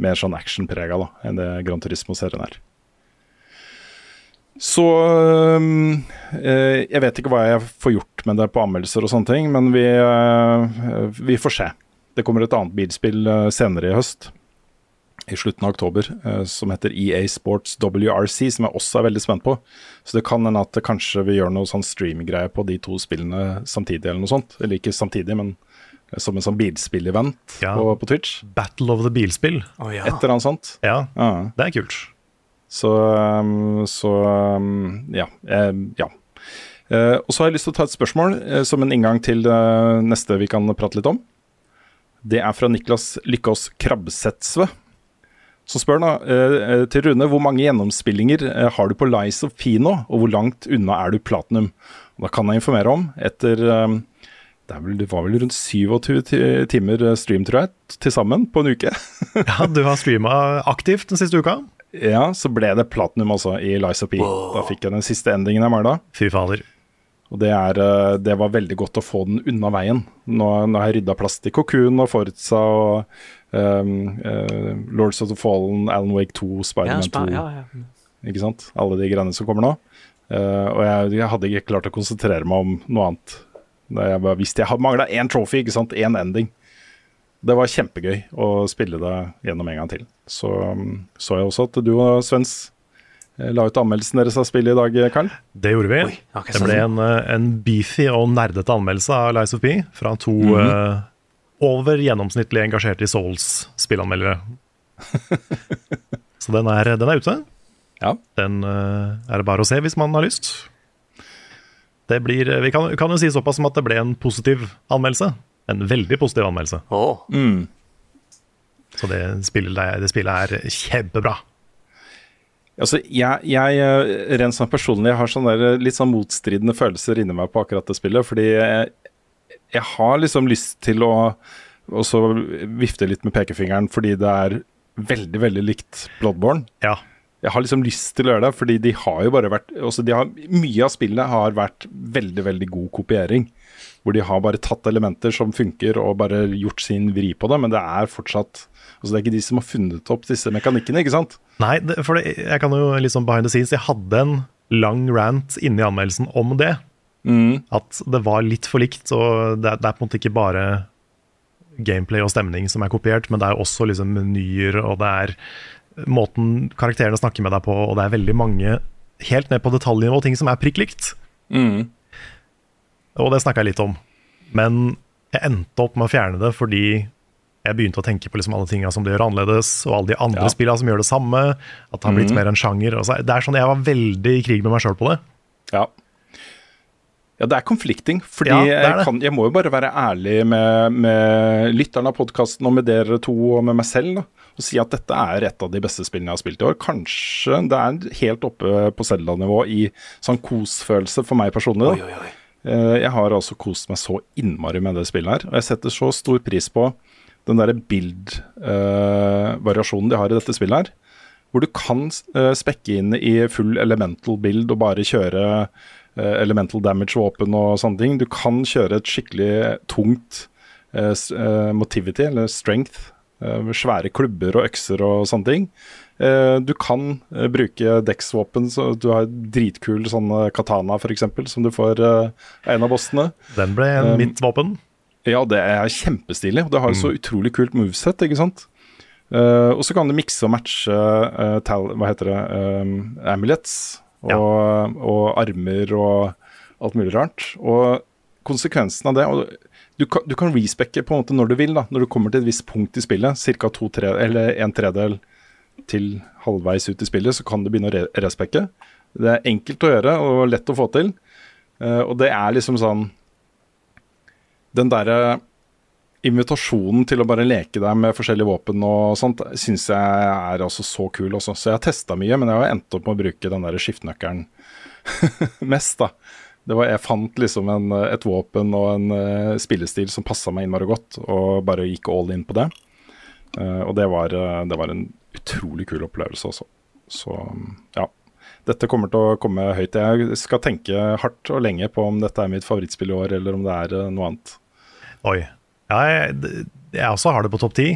mer sånn actionprega enn det Gran Turismo-serien er. Så eh, Jeg vet ikke hva jeg får gjort med det på anmeldelser og sånne ting, men vi, øh, vi får se. Det kommer et annet bilspill øh, senere i høst, i slutten av oktober, øh, som heter EA Sports WRC, som jeg også er veldig spent på. Så det kan hende at kanskje vi gjør noe sånn streamgreie på de to spillene samtidig, eller noe sånt. Eller ikke samtidig, men eh, som en sånn bilspill-event Ja. på, på Twitch. Battle of the bilspill. Oh, ja. Et eller annet sånt. Ja, Ja. det er kult. Så, um, så um, ja. eh, ja. Eh, og så har jeg lyst til å ta et spørsmål eh, som en inngang til det neste vi kan prate litt om. Det er fra Niklas Lykkås Krabbsetsve. Som spør da, eh, eh, til Rune, hvor mange gjennomspillinger har du på Lies of Pino, og hvor langt unna er du platinum? Og da kan jeg informere om, etter det, er vel, det var vel rundt 27 ti- timer eh, stream, tror jeg, til sammen på en uke. Ja, Du har streama aktivt den siste uka. Ja, så ble det platinum også i Liza of P. Da fikk jeg den siste endingen jeg mangla. Fy fader. Og det, er, eh, det var veldig godt å få den unna veien. Nå, nå har jeg rydda plass til Cocoon og Forza og um, uh, Lords of the Fallen, Alan Wake 2, Ja, Sp 2. ja, ja. Ikke sant? Alle de greiene som kommer nå. Uh, og jeg, jeg hadde ikke klart å konsentrere meg om noe annet. Da jeg bare visste jeg mangla én trophy, ikke sant? Én ending. Det var kjempegøy å spille det gjennom en gang til. Så um, så jeg også at du og Svens eh, la ut anmeldelsen deres av spillet i dag, Karl. Det gjorde vi. Oi, det ble en, eh, en beefy og nerdete anmeldelse av Lies of P fra to mm -hmm. uh, over gjennomsnittlig engasjerte i Souls-spillanmeldere. Så den er, den er ute. Ja. Den uh, er det bare å se hvis man har lyst. Det blir, eh, vi kan, kan jo si såpass som at det ble en positiv anmeldelse. En veldig positiv anmeldelse. Oh. Mm. Så det spillet, det spillet er kjempebra. Altså, jeg, jeg eh, rent sånn personlig jeg har sånne der, litt sånn motstridende følelser inni meg på akkurat det spillet. Fordi jeg, jeg har liksom lyst til å også vifte litt med pekefingeren fordi det er veldig, veldig likt Bloodborne. Ja. Jeg har liksom lyst til å gjøre det, fordi de har jo bare vært også de har, Mye av spillet har vært veldig, veldig god kopiering. Hvor de har bare tatt elementer som funker og bare gjort sin vri på det. Men det er fortsatt Altså Det er ikke de som har funnet opp disse mekanikkene, ikke sant? Nei, for det, jeg kan jo liksom behind the scenes Jeg hadde en lang rant inni anmeldelsen om det. At det var litt for likt. Og det, det er på en måte ikke bare gameplay og stemning som er kopiert, men det er også liksom menyer, og det er måten karakterene snakker med deg på, og det er veldig mange helt ned på detaljnivå ting som er prikk likt. Og det snakka jeg litt om. Men jeg endte opp med å fjerne det fordi jeg begynte å tenke på liksom alle tinga som de gjør annerledes, og alle de andre Ja. spillene som gjør det samme. At det har blitt mer en sjanger. Det er sånn, Jeg var veldig i krig med meg sjøl på det. Ja. Ja, det er konflikting. fordi Ja, det er jeg, kan, jeg må jo bare være ærlig med, med lytterne av podkasten og med dere to og med meg selv. Da, og si at dette er et av de beste spillene jeg har spilt i år. Kanskje det er helt oppe på Zelda-nivå i sånn kos-følelse for meg personlig. Oi, oi, oi. Eh, Jeg har altså kost meg så innmari med det spillet her. Og jeg setter så stor pris på den derre bild-variasjonen de har i dette spillet her. Hvor du kan eh, spekke inn i full elemental build og bare kjøre eh, elemental damage-våpen og sånne ting. Du kan kjøre et skikkelig tungt eh, eh, motivity, eller strength. eh, med svære klubber og økser og sånne ting. Eh, du kan eh, bruke dekksvåpen, så du har dritkul sånn eh, katana f.eks., som du får eh, av en av bossene. Den ble Um, mitt våpen. Ja, det er kjempestilig. og Det har jo så utrolig kult moveset, ikke sant. Uh, og så kan du mikse og matche uh, tal, hva heter det, um, amulets og, og armer og alt mulig rart. Og konsekvensen av det du kan, du kan respekke på en måte når du vil, da, når du kommer til et visst punkt i spillet, ca. en tredel til halvveis ut i spillet, så kan du begynne å re respekke. Det er enkelt å gjøre og lett å få til. Uh, og det er liksom sånn Den derre invitasjonen til å bare leke deg med forskjellige våpen og sånt, syns jeg er altså så kul også. Så jeg har testa mye, men jeg har endt opp med å bruke den der skiftenøkkelen mest, da. Det var, jeg fant liksom en, et våpen og en uh, spillestil som passa meg innmari godt, og bare gikk all in på det. Uh, og det var, uh, det var en utrolig kul opplevelse også. Så ja. Dette kommer til å komme høyt. Jeg skal tenke hardt og lenge på om dette er mitt favorittspill i år, eller om det er noe annet. Oi. Ja, jeg, jeg også har det på topp ti.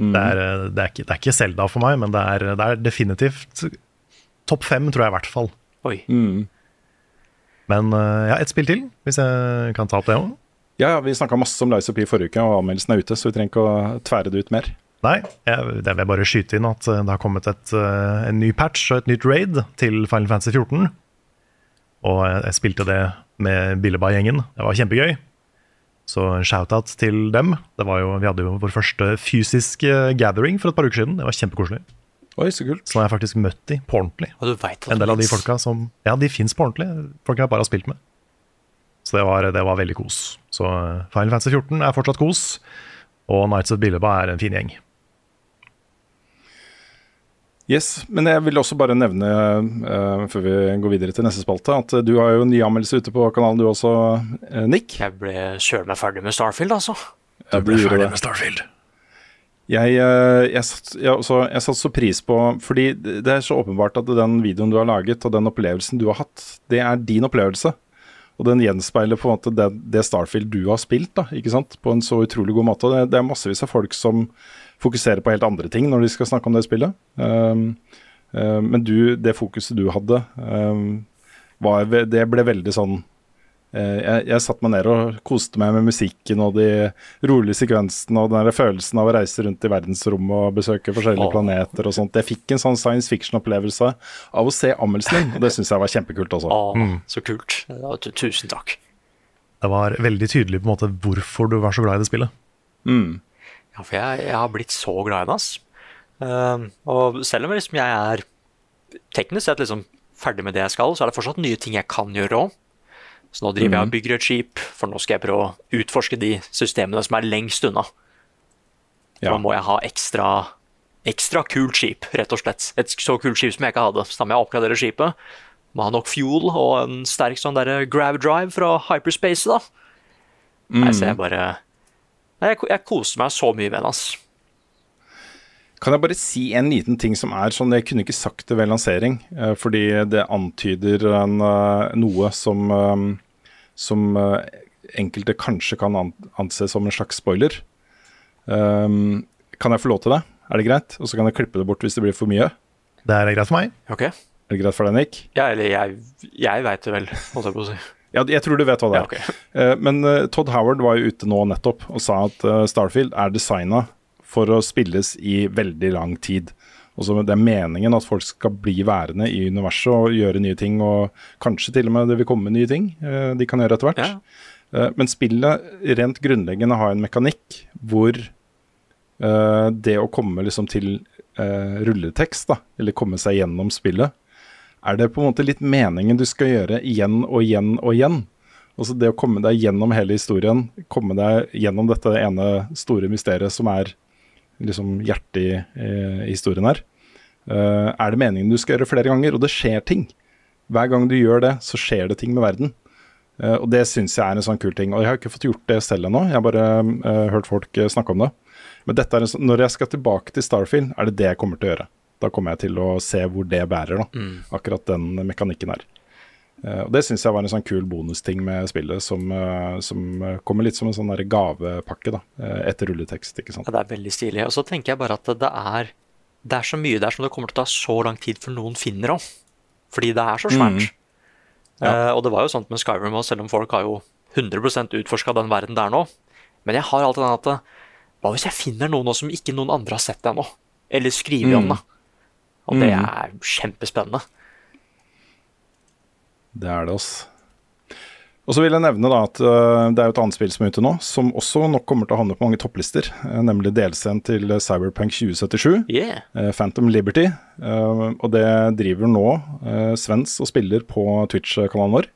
Mm. Det, er, det, ikke- det er ikke Selda for meg, men det er, det er definitivt topp fem, tror jeg i hvert fall. Oi. Mm. Men eh, ja, ett spill til, hvis jeg kan ta opp det òg. Ja, ja, vi snakka masse om Lies of P forrige uke, og anmeldelsen er ute, så vi trenger ikke å tvære det ut mer. Nei, jeg, det vil jeg bare skyte inn at eh, det har kommet et, eh, en ny patch og et nytt raid til Final Fantasy 14. Og jeg, jeg spilte det med Billeba-gjengen. Det var kjempegøy. Så en shout-out til dem. Det var jo, vi hadde jo vår første fysiske gathering for et par uker siden. Det var kjempekoselig. Oi, så kult. Så har jeg faktisk møtt de på ordentlig. Og du vet at En del av de folka som Ja, de fins på ordentlig. Folk jeg bare har spilt med. Så det var, det var veldig kos. Så eh, Final Fantasy 14 er fortsatt kos. Og Nights of Billeba er en fin gjeng. Yes, Men jeg vil også bare nevne, uh, før vi går videre til neste spalte, at eh, du har jo en ny anmeldelse ute på kanalen du også, uh, Nick. Jeg ble søren meg ferdig med Starfield, altså. Jeg ble ferdig det. Starfield. Jeg, jeg, satt, jeg, også, jeg satte så pris på Fordi det er så åpenbart at den videoen du har laget, og den opplevelsen du har hatt, det er din opplevelse. Og den gjenspeiler på en måte det, det Starfield du har spilt, da, ikke sant? på en så utrolig god måte. Det, det er massevis av folk som fokuserer på helt andre ting når de skal snakke om det spillet. Um, uh, men du, det fokuset du hadde, um, var, det ble veldig sånn eh, jeg, jeg satte meg ned og koste meg med musikken og de rolige sekvensene og den der følelsen av å reise rundt i verdensrommet og besøke forskjellige Åh. planeter og sånt. Jeg fikk en sånn science fiction-opplevelse av å se din, og det syns jeg var kjempekult også. Å, så kult. Ja, tusen takk. Det var veldig tydelig på en måte hvorfor du var så glad i det spillet. Mm. Ja, for jeg, jeg har blitt så glad i det, ass. Ehm, og selv om liksom jeg er teknisk sett liksom ferdig med det jeg skal, så er det fortsatt nye ting jeg kan gjøre òg. Så nå driver jeg og bygger et skip, for nå skal jeg prøve å utforske de systemene som er lengst unna. Ja. Nå må jeg ha ekstra, ekstra kult skip, rett og slett. Et så kult skip som jeg ikke hadde. Så da må jeg oppgradere skipet. Må ha nok fuel og en sterk sånn der grav drive fra hyperspace, da. Nei, så jeg bare Nei, Jeg, jeg koser meg så mye med den, Altså. Kan jeg bare si en liten ting som er sånn Jeg kunne ikke sagt det ved lansering, eh, fordi det antyder en, eh, noe som, eh, som enkelte kanskje kan an anse som en slags spoiler. Um, kan jeg få lov til det? Er det greit? Og så kan jeg klippe det bort hvis det blir for mye. Det er greit for meg. Ok. Er det greit for deg, Nick? Ja, eller jeg, jeg veit det vel, holdt jeg på å si. Ja, jeg tror du vet hva det er. Ja, okay. Men eh, Todd Howard var jo ute nå nettopp og sa at eh, Starfield er designa for å spilles i veldig lang tid. Også Det er meningen at folk skal bli værende i universet og gjøre nye ting. Og kanskje til og med det vil komme nye ting eh, de kan gjøre etter hvert. Ja. Eh, Men spillet rent grunnleggende har en mekanikk hvor eh, det å komme liksom til eh, rulletekst, da, eller komme seg gjennom spillet, er det på en måte litt meningen du skal gjøre igjen og igjen og igjen. Altså det å komme deg gjennom hele historien, komme deg gjennom dette ene store mysteriet som er liksom hjertet i eh, historien her, Uh, er det meningen du skal gjøre flere ganger. Og det skjer ting. Hver gang du gjør det, så skjer det ting med verden. Uh, og det syns jeg er en sånn kul ting. Og jeg har ikke fått gjort det selv ennå, jeg har bare uh, hørt folk snakke om det. Men en sånn, når jeg skal tilbake til Starfield, er det det jeg kommer til å gjøre. Da kommer jeg til å se hvor det bærer, da. Akkurat den mekanikken her. Eh, og Det syns jeg var en sånn kul bonusting med spillet, som, eh, som eh, kommer litt som en sånn gavepakke da, etter rulletekst. ikke sant? Ja, det er veldig stilig. Og så tenker jeg bare at det er, det er så mye der som det kommer til å ta så lang tid før noen finner òg. Fordi det er så svært. Eh, og det var jo sånn med Skyrim òg, selv om folk har jo 100% utforska den verden der nå. Men jeg har alltid den at Hva hvis jeg finner noe nå som ikke noen andre har sett ennå? Eller skriver om, da. Og det er kjempespennende. Det er det, altså. Og så vil jeg nevne da at eh, det er jo et annet spill som er ute nå, som også nok kommer til å havne på mange topplister. eh, nemlig delscenen til Cyberpunk 2077. Yeah. Phantom Liberty. og det driver nå Svens og spiller på Twitch-kanalen vår.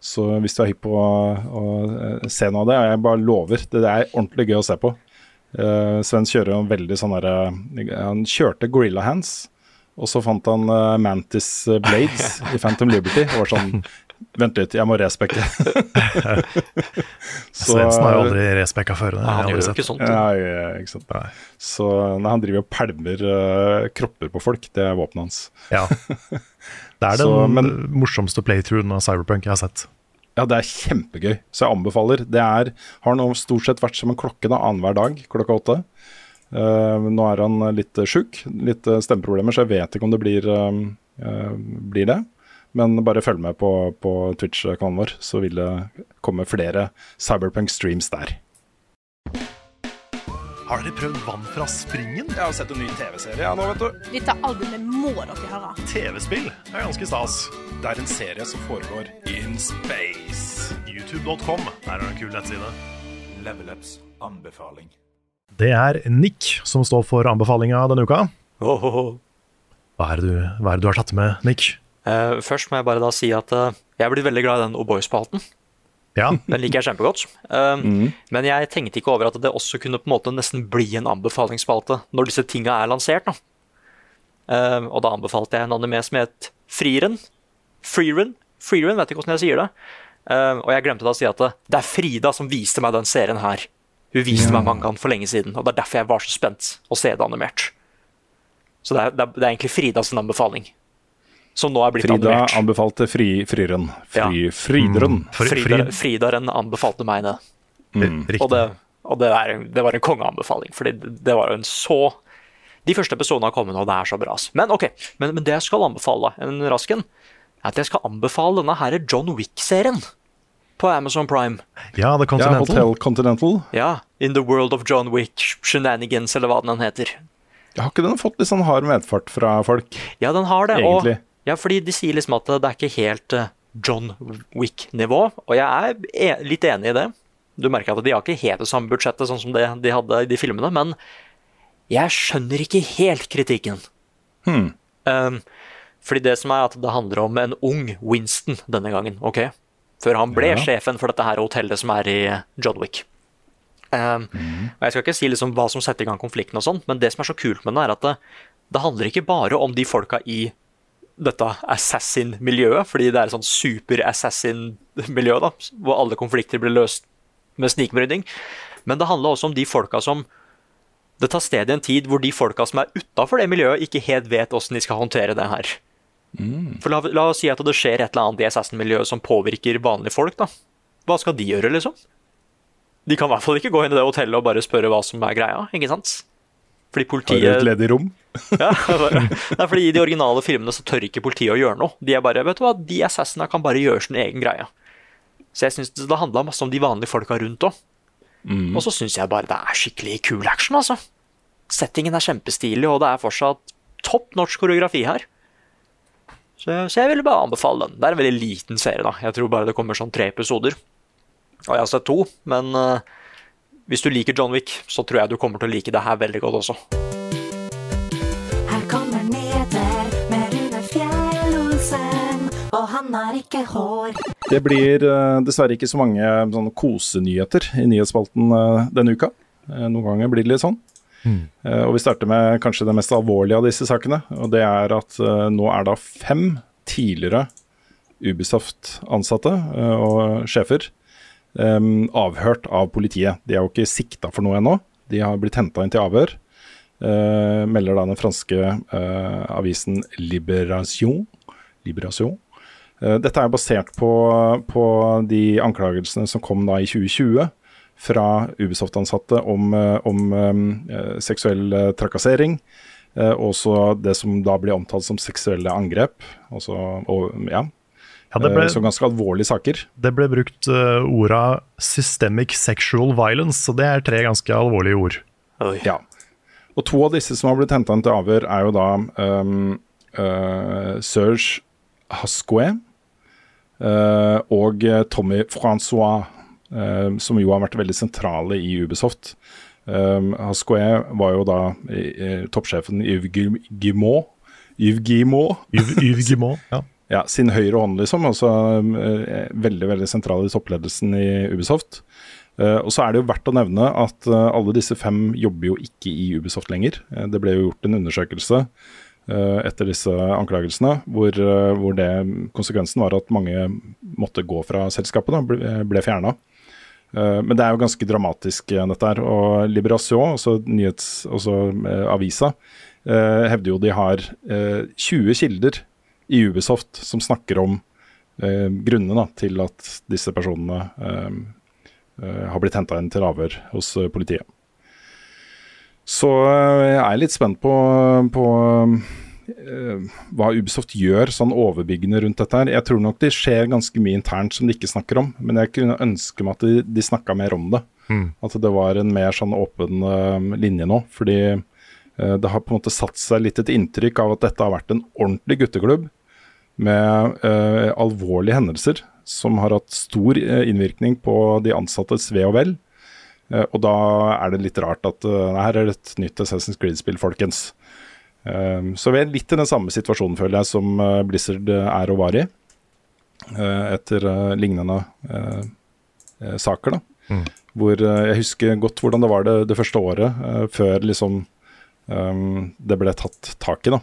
Så hvis du er hypp på å, se noe av det, og jeg bare lover, det, er ordentlig gøy å se på. Svens kjører jo en veldig sånn derre Han kjørte Gorilla Hands, og så fant han uh, Mantis Blades i Phantom Liberty. Og var sånn Vent litt, jeg må respekte. Svendsen har jo aldri respekka før. det har Han gjør jo ikke sånt. Ja, ja, ikke sant. Nei. Så nei, han driver og pælmer uh, kropper på folk, det er våpenet hans. Ja. Det er den Så, men- morsomste playthroughen av Cyberpunk jeg har sett. Ja, det er kjempegøy, så jeg anbefaler. Det er, har nå stort sett vært som en klokke da, annenhver dag klokka åtte. Eh, nå er han litt sjuk, litt eh, stemmeproblemer, så jeg vet ikke om det blir, eh, blir det. Men bare følg med på, på Twitch-kanalen vår, så vil det komme flere Cyberpunk-streams der. Har dere prøvd vann fra springen? Jeg har sett en ny TV-serie nå, vet du. Dette albumet må dere høre. TV-spill er ganske stas. Det er en serie som foregår in space. YouTube.com der er en kul nettside. Level Ups anbefaling. Det er Nick som står for anbefalinga denne uka. Hva er det du, hva er det du har tatt med, Nick? Uh, først må jeg bare da si at uh, jeg er blitt veldig glad i den O'boy-spalten. Ja, Den liker jeg kjempegodt. Eh, Men jeg tenkte ikke over at det også kunne på en måte nesten bli en anbefalingsspalte når disse tinga er lansert. Da. Uh, og da anbefalte jeg en anime som het Friren. Frieren? Frieren, vet ikke hvordan jeg sier det. Uh, og jeg glemte da å si at det, det er Frida som viste meg den serien her. Hun viste meg mangaen for lenge siden, og det er derfor jeg var så spent å se det animert. Så det er, det er, det er egentlig Frida sin anbefaling. Som nå er blitt Frida animert. anbefalte fri, Friren. Fri, Frideren. Fri- Frida, Fri- Fridaren anbefalte meg det. riktig. Og, det, og det, er, det var en kongeanbefaling, for det, det var jo en så De første episodene har kommet, og det er så bra. Men ok, men, men det jeg skal anbefale, en rasken, er at jeg skal anbefale denne her John Wick-serien på Amazon Prime. Ja, The Continental. Ja, Hotel Continental. Ja, In the World of John Wick Shenanigans, eller hva den heter. Har ikke den fått litt sånn hard medfart fra folk? Ja, den har det. Egentlig. Og, ja, fordi de sier liksom at det er ikke helt eh, John Wick-nivå, og jeg er e litt enig i det. Du merker at de har ikke helt det samme budsjettet sånn som det de hadde i de filmene, men jeg skjønner ikke helt kritikken. Hmm. Um, fordi det som er at det handler om en ung Winston denne gangen, ok? Før han ble Ja. sjefen for dette her hotellet som er i John Wick. Um, og Jeg skal ikke si liksom hva som setter i gang konflikten, og sånn, men det som er så kult med den, er at det, det handler ikke bare om de folka i dette assassin-miljøet, fordi det er et sånn super-assassin-miljø, da, hvor alle konflikter blir løst med snikmyrding. Men det handler også om de folka som Det tar sted i en tid hvor de folka som er utafor det miljøet, ikke helt vet åssen de skal håndtere det her. For la, la oss si at det skjer et eller annet i assassin-miljøet som påvirker vanlige folk, da. Hva skal de gjøre, liksom? De kan i hvert fall ikke gå inn i det hotellet og bare spørre hva som er greia, ikke sant? Fordi Har politiet du et ledig rom? ja, bare... Nei, fordi I de originale filmene så tør ikke politiet å gjøre noe. De er bare, vet du hva, de assassinene kan bare gjøre sin egen greie. Så jeg synes Det handla masse om de vanlige folka rundt òg. Og så syns jeg bare det er skikkelig kul action, altså. Settingen er kjempestilig, og det er fortsatt topp norsk koreografi her. Så, så jeg ville bare anbefale den. Det er en veldig liten serie, da. Jeg tror bare det kommer sånn tre episoder. Og jeg har sett to, men uh, hvis du liker John Wick, så tror jeg du kommer til å like det her veldig godt også. Her kommer nyheter med Rune Fjell-Olsen, og han har ikke hår. Det blir uh, dessverre ikke så mange sånne kosenyheter i nyhetsspalten uh, denne uka. Noen ganger blir det litt sånn. Eh, og Vi starter med kanskje det mest alvorlige av disse sakene. og Det er at eh, nå er da fem tidligere Ubisoft-ansatte eh, og sjefer avhørt av politiet. De er jo ikke sikta for noe ennå. De har blitt henta inn til avhør. melder da den franske avisen Liberation. Liberation. Dette er basert på, på de anklagelsene som kom da i 2020 fra Ubisoft-ansatte om, eh, om eh, seksuell eh, trakassering. eh, Og også det som da blir omtalt som seksuelle angrep. Også, og, ja, Ja, det ble, Så ganske alvorlige saker. det ble brukt uh, orda 'systemic sexual violence', og det er tre ganske alvorlige ord. Oi. Ja. Og to av disse som har blitt henta inn til avhør, er jo da um, uh, Serge Hascoe uh, og Tommy Francois, som jo har vært veldig sentrale i Ubisoft. Um, Haskoe var jo da eh, eh, toppsjefen Yves Guimot. Yves Guillemot. Yves Yves ja. Ja, sin høyre hånd, liksom. Eh, veldig veldig sentral i toppledelsen i Ubisoft. Uh, og så er det jo verdt å nevne at uh, alle disse fem jobber jo ikke i Ubisoft lenger. Uh, det ble jo gjort en undersøkelse eh, etter disse anklagelsene, hvor, eh, hvor det, konsekvensen var at mange måtte gå fra selskapet, da, ble, ble fjerna. Eh, Men det er jo ganske dramatisk, eh, dette her. Og Liberation, altså nyhets, altså avisa, hevder jo de har eh, 20 kilder i Ubisoft som snakker om grunnene til at disse personene har blitt henta inn til avhør hos politiet. Så jeg er litt spent på, på hva Ubisoft gjør sånn overbyggende rundt dette her. Jeg tror nok det skjer ganske mye internt som de ikke snakker om, men jeg kunne ønske meg at de, de snakka mer om det. Mm. At det var en mer sånn åpen uh, linje nå. Fordi uh, det har på en måte satt seg litt et inntrykk av at dette har vært en ordentlig gutteklubb med uh, alvorlige hendelser som har hatt stor eh, innvirkning på de ansattes ve og vel. Eh, og da er det litt rart at eh, her er det et nytt Assassin's Creed-spill, folkens. Eh, så vi er litt i den samme situasjonen, føler jeg, som eh, Blizzard eh, er og var i. eh, etter lignende saker, da. Mm. Hvor jeg husker godt hvordan det var det, det første året, før liksom eh, det ble tatt tak i, da.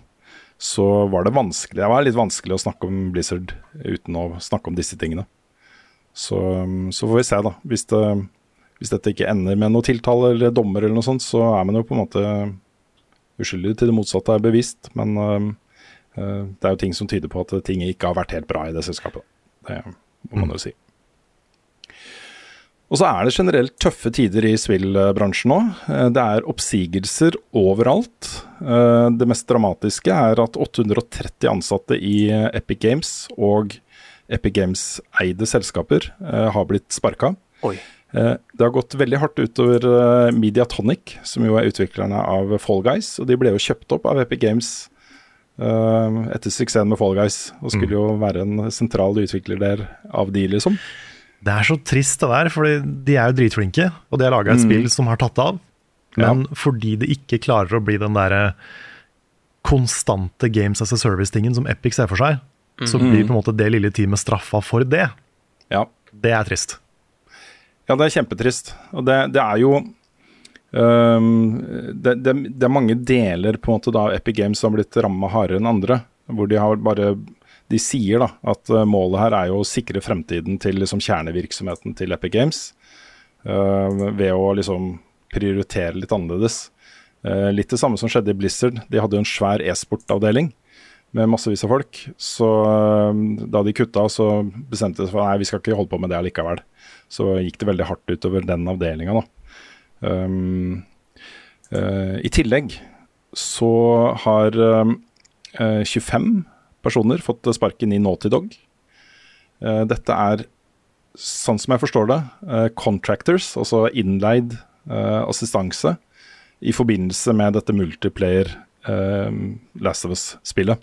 Så var det vanskelig Det var litt vanskelig å snakke om Blizzard uten å snakke om disse tingene. Så, um, så får vi se, da. Hvis, det, hvis dette ikke ender med noe tiltale eller dommer, eller noe sånt, så er man jo på en måte uskyldig til det motsatte er bevisst. Men um, eh, det er jo ting som tyder på at ting ikke har vært helt bra i det selskapet. Det må man jo si. Og så er det generelt tøffe tider i spillbransjen nå. Eh, Det er oppsigelser overalt. Eh, Det mest dramatiske er at 830 ansatte i eh, Epic Games og Epic Games-eide selskaper eh, har blitt sparka. Eh, Det har gått veldig hardt utover eh, Mediatonic, som jo er utviklerne av Fall Guys. Og de ble jo kjøpt opp av Epic Games eh, etter suksessen med Fall Guys, og skulle jo være en sentral utvikler der av de, liksom. Det er så trist det der, for de er jo dritflinke, og de har laga et Mm. spill som har tatt av. Men fordi det ikke klarer å bli den derre konstante Games as a Service-tingen som Epic ser for seg, så Mhm. blir på en måte det lille teamet straffa for det. Ja. Det er trist. Ja, det er kjempetrist. Og det, det er jo um, det, det, det er mange deler på en måte da Epic Games som har blitt ramma hardere enn andre. Hvor de har bare De sier da at øh, målet her er jo å sikre fremtiden til liksom kjernevirksomheten til Epic Games. Uh, ved å liksom prioritere litt annerledes. Uh, litt det samme som skjedde i Blizzard. De hadde jo en svær e-sportavdeling med massevis av folk. Så uh, da de kutta, så bestemte de seg for nei, vi skal ikke holde på med det allikevel. Så gikk det veldig hardt utover den avdelinga, da. Um, uh, I tillegg så har um, eh, 25 personer fått sparken i Naughty Dog. Uh, dette er, sånn som jeg forstår det, contractors, altså innleid assistanse, i forbindelse med dette multiplayer Last of Us-spillet,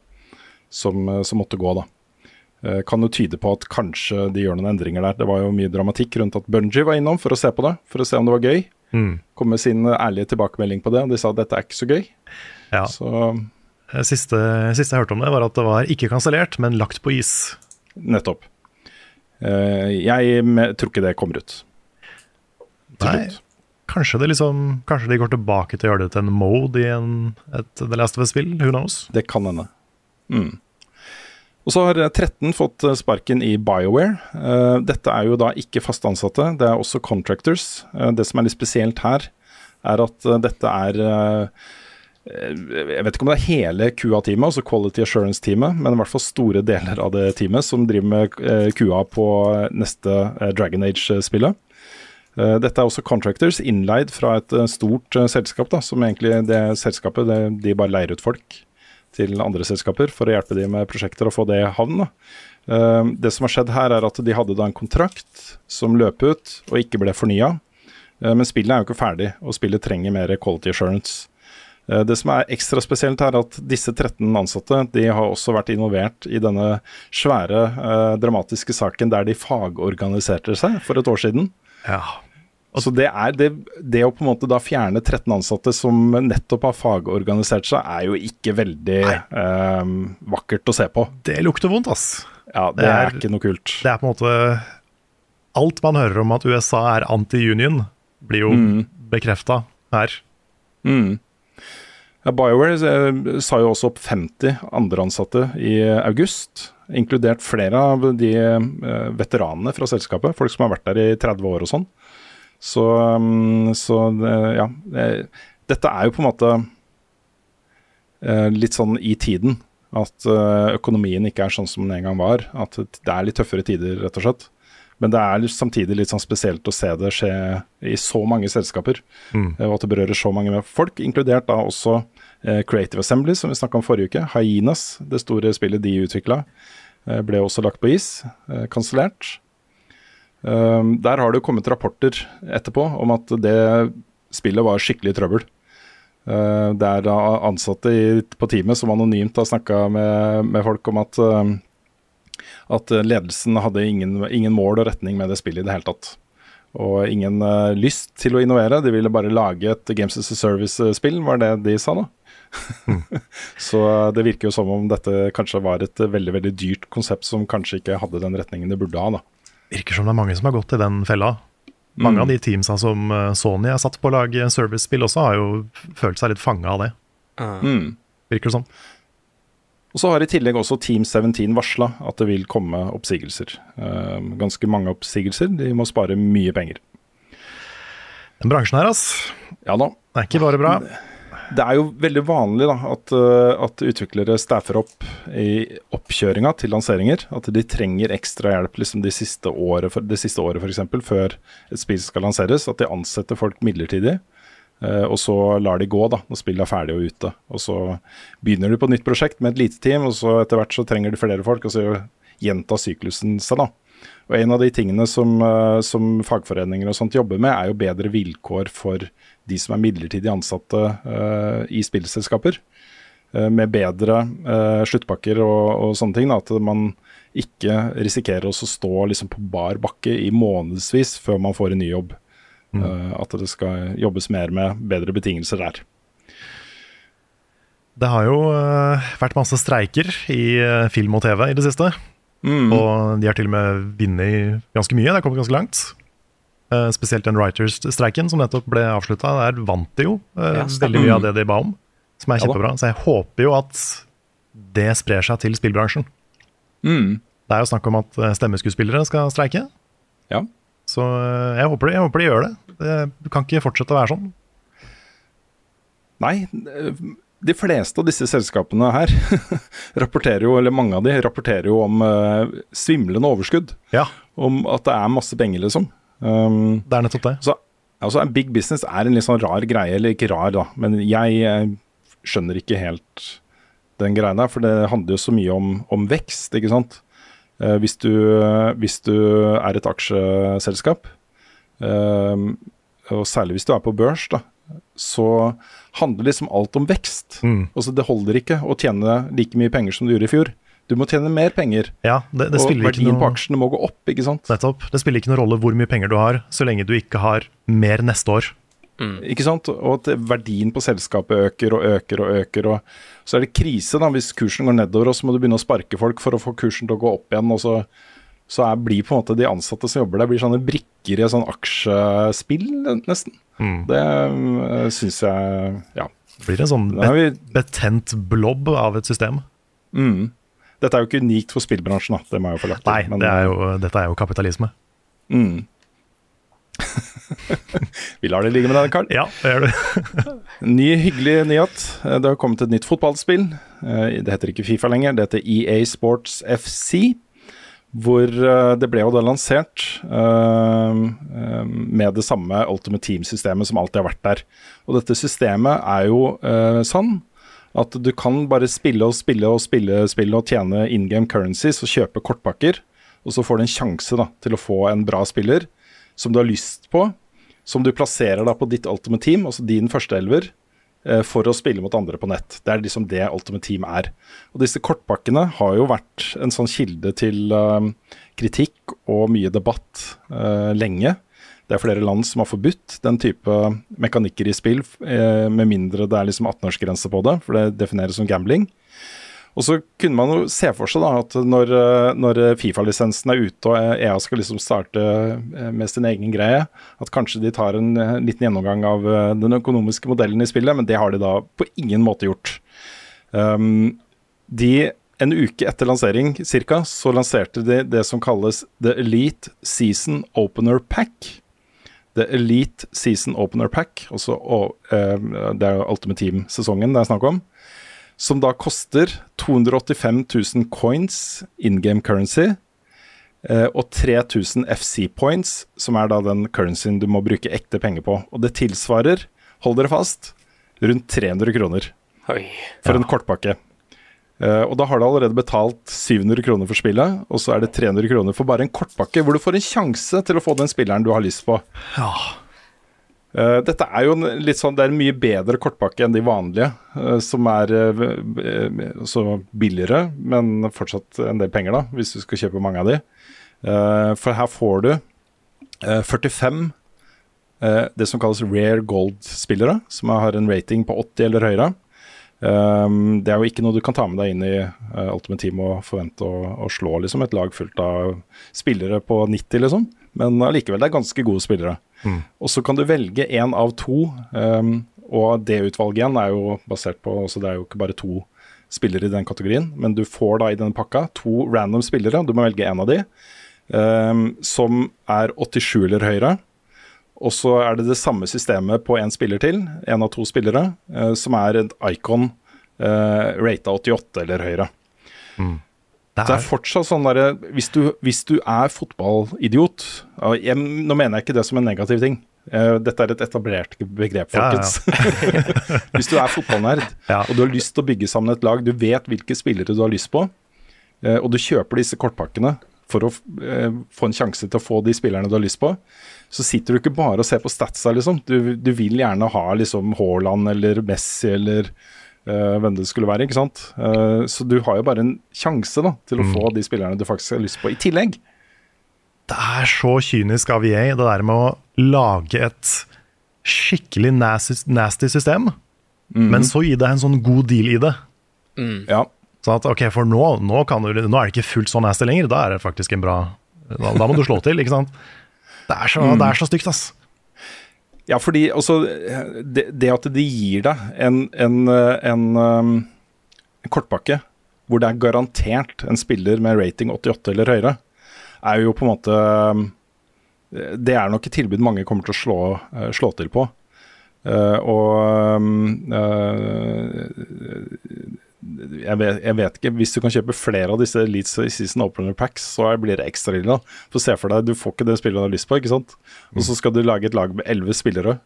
som, som måtte gå, da. Eh, kan jo tyde på at kanskje de gjør noen endringer der. Det var jo mye dramatikk rundt at Bungie var innom for å se på det, for å se om det var gøy. Mm. Kom med sin ærlige tilbakemelding på det, og de sa at dette er ikke så gøy. Ja. Så Eh, Siste, siste jeg hørte om det, var at det var ikke kansellert, men lagt på is. nettopp. Eh, jeg tror ikke det kommer ut. Til Nei, slutt. kanskje, det liksom, kanskje de går tilbake til å gjøre det til en mode i en, et The Last of Us-spill? Who knows? Det kan hende. Mm. Og så har eh, 13 fått eh, sparken i BioWare. Eh, dette er jo da ikke fast ansatte, det er også contractors. Eh, det som er litt spesielt her, er at dette er jeg vet ikke om det er hele QA-teamet, altså Quality Assurance-teamet, men i hvert fall store deler av det teamet som driver med QA på neste Dragon Age-spillet. Dette er også contractors innleid fra et stort selskap, da, som egentlig det selskapet det, de bare leier ut folk til andre selskaper for å hjelpe de med prosjekter og få det i havn. da. Eh, Det som har skjedd her, er at de hadde da en kontrakt som løp ut og ikke ble fornya. Men spillet er jo ikke ferdig, og spillet trenger mer quality assurance. Eh, Det som er ekstra spesielt, er at disse 13 ansatte de har også vært involvert i denne svære, eh, dramatiske saken der de fagorganiserte seg for et år siden. Ja. Så det, er det, det å på en måte da fjerne 13 ansatte som nettopp har fagorganisert seg, er jo ikke veldig um, vakkert å se på. Det lukter vondt, ass. Ja, det, Det er, er- ikke noe kult. Det er på en måte Alt man hører om at USA er anti-union, blir jo Mm. bekrefta her. Mm. BioWare eh, sa jo også opp 50 andre ansatte i august, inkludert flere av de eh, veteranene fra selskapet, folk som har vært der i 30 år og sånn. Så, mm, så eh, ja. eh, Dette er jo på en måte eh, litt sånn i tiden. At økonomien ikke er sånn som den en gang var. At det er litt tøffere tider, rett og slett. Men det er samtidig litt sånn spesielt å se det skje i så mange selskaper. Mm. Og at det berører så mange med folk, inkludert da også Creative Assembly, som vi snakka om forrige uke. Hyenas, det store spillet de utvikla, ble også lagt på is. Kansellert. Um, der har det jo kommet rapporter etterpå om at det spillet var skikkelig trøbbel. Uh, det er da ansatte på teamet som anonymt har snakka med, med folk om at, um, at ledelsen hadde ingen, ingen mål og retning med det spillet i det hele tatt. Og ingen uh, lyst til å innovere. De ville bare lage et Games as a Service-spill, var det de sa da. Så uh, det virker jo som om dette kanskje var et veldig veldig dyrt konsept som kanskje ikke hadde den retningen det burde ha. da. Virker som det er mange som har gått i den fella. Mange Mm. av de teamsa som eh, Sony er satt på å lage servicespill også, har jo følt seg litt fanga av det, Mm. virker det som. Og så har i tillegg også Team 17 varsla at det vil komme oppsigelser. Eh, ganske mange oppsigelser. De må spare mye penger. Den bransjen her, ass. Ja da. Det er ikke bare bra. Det er jo veldig vanlig da, at, eh, at utviklere staffer opp i oppkjøringa til lanseringer. At de trenger ekstra hjelp liksom de siste året, for, de siste året f.eks. før et spill skal lanseres. At de ansetter folk midlertidig. eh, og så lar de gå da, når spillet er ferdig og ute. Og så begynner de på et nytt prosjekt med et lite team, og så etter hvert så trenger de flere folk. Og så gjentar syklusen seg, da. Og En av de tingene som, eh, som fagforeninger og sånt jobber med, er jo bedre vilkår for de som er midlertidig ansatte uh, i spillselskaper. Uh, med bedre eh, sluttpakker og, og sånne ting. Da, at man ikke risikerer å stå liksom på bar bakke i månedsvis før man får en ny jobb. Eh, at det skal jobbes mer med bedre betingelser der. Det har jo vært masse streiker i film og TV i det siste. Mm. Og de har til og med vunnet ganske mye. Det har kommet ganske langt. Eh, spesielt den Writers-streiken som nettopp ble avslutta. Der vant de jo eh, Ja, veldig mye av det de ba om, som er kjempebra. Så jeg håper jo at det sprer seg til spillbransjen. Mm. Det er jo snakk om at eh, stemmeskuespillere skal streike. Ja. Så jeg håper, de, jeg håper de gjør det. Det kan ikke fortsette å være sånn. Nei, de fleste av disse selskapene her rapporterer jo, eller mange av de rapporterer jo om svimlende overskudd. Ja, Om at det er masse penger, liksom. Um, det er nettopp det. Så, altså en Big business er en litt sånn rar greie, eller ikke rar, da, men jeg eh, skjønner ikke helt den greia der. For det handler jo så mye om, om vekst, ikke sant. Uh, hvis, du, hvis du er et aksjeselskap, uh, og særlig hvis du er på børs, da, så handler liksom alt om vekst. Mm. Altså Det holder ikke å tjene like mye penger som du gjorde i fjor. Du må tjene mer penger, Ja, det, det og verdien ikke verdien på aksjene må gå opp, ikke sant. Nettopp. Det spiller ikke noen rolle hvor mye penger du har, så lenge du ikke har mer neste år. Ikke sant? Og at verdien på selskapet øker og øker og øker. Og så er det krise da, hvis kursen går nedover, og så må du begynne å sparke folk for å få kursen til å gå opp igjen. og så, så er, blir på en måte de ansatte som jobber der, blir sånne brikker i et sånn aksjespill, nesten. Mm. Det øh, syns jeg Ja. Det blir en sånn er betent blobb av et system. mm. Dette er jo ikke unikt for spillbransjen, da. Det må jeg jo få lagt til. Nei, men, det er jo, dette er jo kapitalisme. Mm. Vi lar det ligge med deg, Karl. Ja, det gjør du. Ny hyggelig nyhet. Det har kommet et nytt fotballspill. Eh, Det heter ikke Fifa lenger, det heter EA Sports FC. Hvor eh, det ble jo da lansert eh, med det samme Ultimate Team-systemet som alltid har vært der. Og dette systemet er jo sånn at du kan bare spille og spille og spille, spille og tjene in game currencies og kjøpe kortpakker. Og så får du en sjanse da, til å få en bra spiller som du har lyst på, som du plasserer da på ditt ultimate team, altså din førsteelver, elver, for å spille mot andre på nett. Det er liksom det Ultimate Team er. Og disse kortpakkene har jo vært en sånn kilde til eh, kritikk og mye debatt eh, lenge. Det er flere land som har forbudt den type mekanikker i spill, eh, med mindre det er liksom 18-årsgrense på det, for det defineres som gambling. Og så kunne man jo se for seg da at når, eh, når Fifa-lisensen er ute og EA skal liksom starte eh, med sin egen greie, at kanskje de tar en eh, liten gjennomgang av eh, den økonomiske modellen i spillet, men det har de da på ingen måte gjort. Um, de, en uke etter lansering cirka, så lanserte de det som kalles The Elite Season Opener Pack. The Elite Season Opener Pack, også, og, uh, det er jo Ultimate Team-sesongen det er snakk om, som da koster 285 000 coins in game currency uh, og 3000 FC points, som er da den currencyen du må bruke ekte penger på. Og det tilsvarer, hold dere fast, rundt 300 kroner Oi. for en kortpakke. Eh, og da har du allerede betalt 700 kroner for spillet, og så er det 300 kroner for bare en kortpakke, hvor du får en sjanse til å få den spilleren du har lyst på. Eh, dette er jo en litt sånn, det er en mye bedre kortpakke enn de vanlige, uh, som er så billigere, men fortsatt en del penger, da, hvis du skal kjøpe mange av de. For her får du eh, 45 eh, det som kalles rare gold-spillere, som har en rating på 80 eller høyere. Um, det er jo ikke noe du kan ta med deg inn i uh, Ultimate Team og forvente å, å slå liksom, et lag fullt av spillere på 90, liksom. Men allikevel, det er ganske gode spillere. Mm. Og så kan du velge én av to, um, og det utvalget igjen er jo basert på også, det er jo ikke bare to spillere i den kategorien, men du får da i denne pakka to random spillere, du må velge én av de, um, som er 87 eller høyere. Og så er det det samme systemet på én spiller til, én av to spillere, eh, som er et icon eh, rata 88 eller høyere. Det er... det er fortsatt sånn derre hvis, du- hvis du er fotballidiot jeg, Nå mener jeg ikke det som en negativ ting. Eh, dette er et etablert begrep, Ja, ja. folkens. hvis du er fotballnerd Ja. og du har lyst til å bygge sammen et lag, du vet hvilke spillere du har lyst på, eh, og du kjøper disse kortpakkene for å eh, få en sjanse til å få de spillerne du har lyst på, så sitter du ikke bare og ser på statsa, liksom. Du, du vil gjerne ha liksom Haaland eller Messi eller uh, hvem det skulle være, ikke sant. Uh, så du har jo bare en sjanse da, til å få de spillerne du faktisk har lyst på, i tillegg. Det er så kynisk av EA, det der med å lage et skikkelig nasty, nasty system, men så gi deg en sånn god deal i det. Ja. Sånn at, ok, for nå, nå, kan du, nå er det ikke fullt så nasty lenger, da er det faktisk en bra Da, da må du slå til, ikke sant? Det er så, er så stygt, ass. Ja, fordi altså det, det at de gir deg en, en, eh, en, um, en kortpakke hvor det er garantert en spiller med rating 88 eller høyere, er jo på en måte um, Det er nok et tilbud mange kommer til å slå, eh, slå til på. Eh, og um, eh, jeg, vet, jeg vet ikke, Hvis du kan kjøpe flere av disse Elite Season Opener Packs, så blir det ekstra ille. For se for deg, Du får ikke det spillet du har lyst på, ikke sant? og så skal du lage et lag med elleve spillere.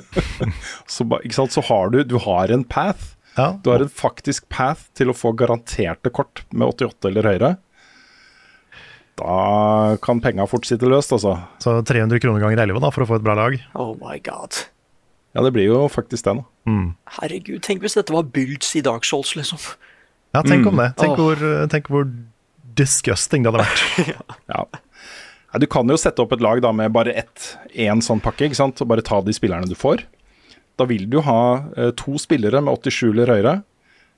så, ikke sant? så har du, du har en path. Ja. Du har en faktisk path til å få garanterte kort med 88 eller høyere. Da kan penga fort sitte løst, altså. Så 300 kroner ganger 11 da, for å få et bra lag. Oh my god. Ja, det blir jo faktisk det, nå. Herregud, tenk hvis dette var builds i Dark Souls, liksom. Ja, tenk om det. Tenk, oh. hvor, tenk hvor disgusting det hadde vært. Ja. ja. Du kan jo sette opp et lag da med bare ett, én sånn pakke, ikke sant? og bare ta de spillerne du får. Da vil du ha eh, to spillere med 87 eller høyere.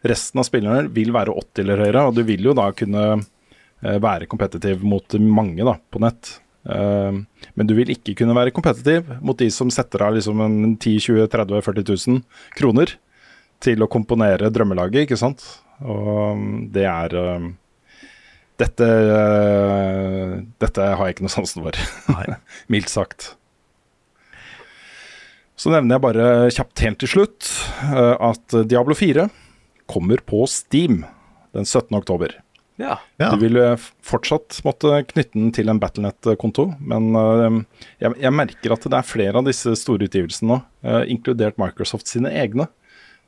Resten av spillerne vil være 80 eller høyere, og du vil jo da kunne eh, være kompetitiv mot mange da, på nett. Eh, men du vil ikke kunne være kompetitiv mot de som setter av liksom en 10 20 30 40 000 kroner til å komponere drømmelaget, ikke sant. Og mm, det er eh, dette, eh, dette har jeg ikke noe sansen for, mildt sagt. Så nevner jeg bare kjapt helt til slutt eh, at Diablo 4 kommer på Steam den 17. oktober. Ja. Ja. Du vil eh, fortsatt måtte knytte den til en Battlenet-konto, men eh, jeg, jeg merker at det er flere av disse store utgivelsene nå, eh, inkludert Microsoft sine egne,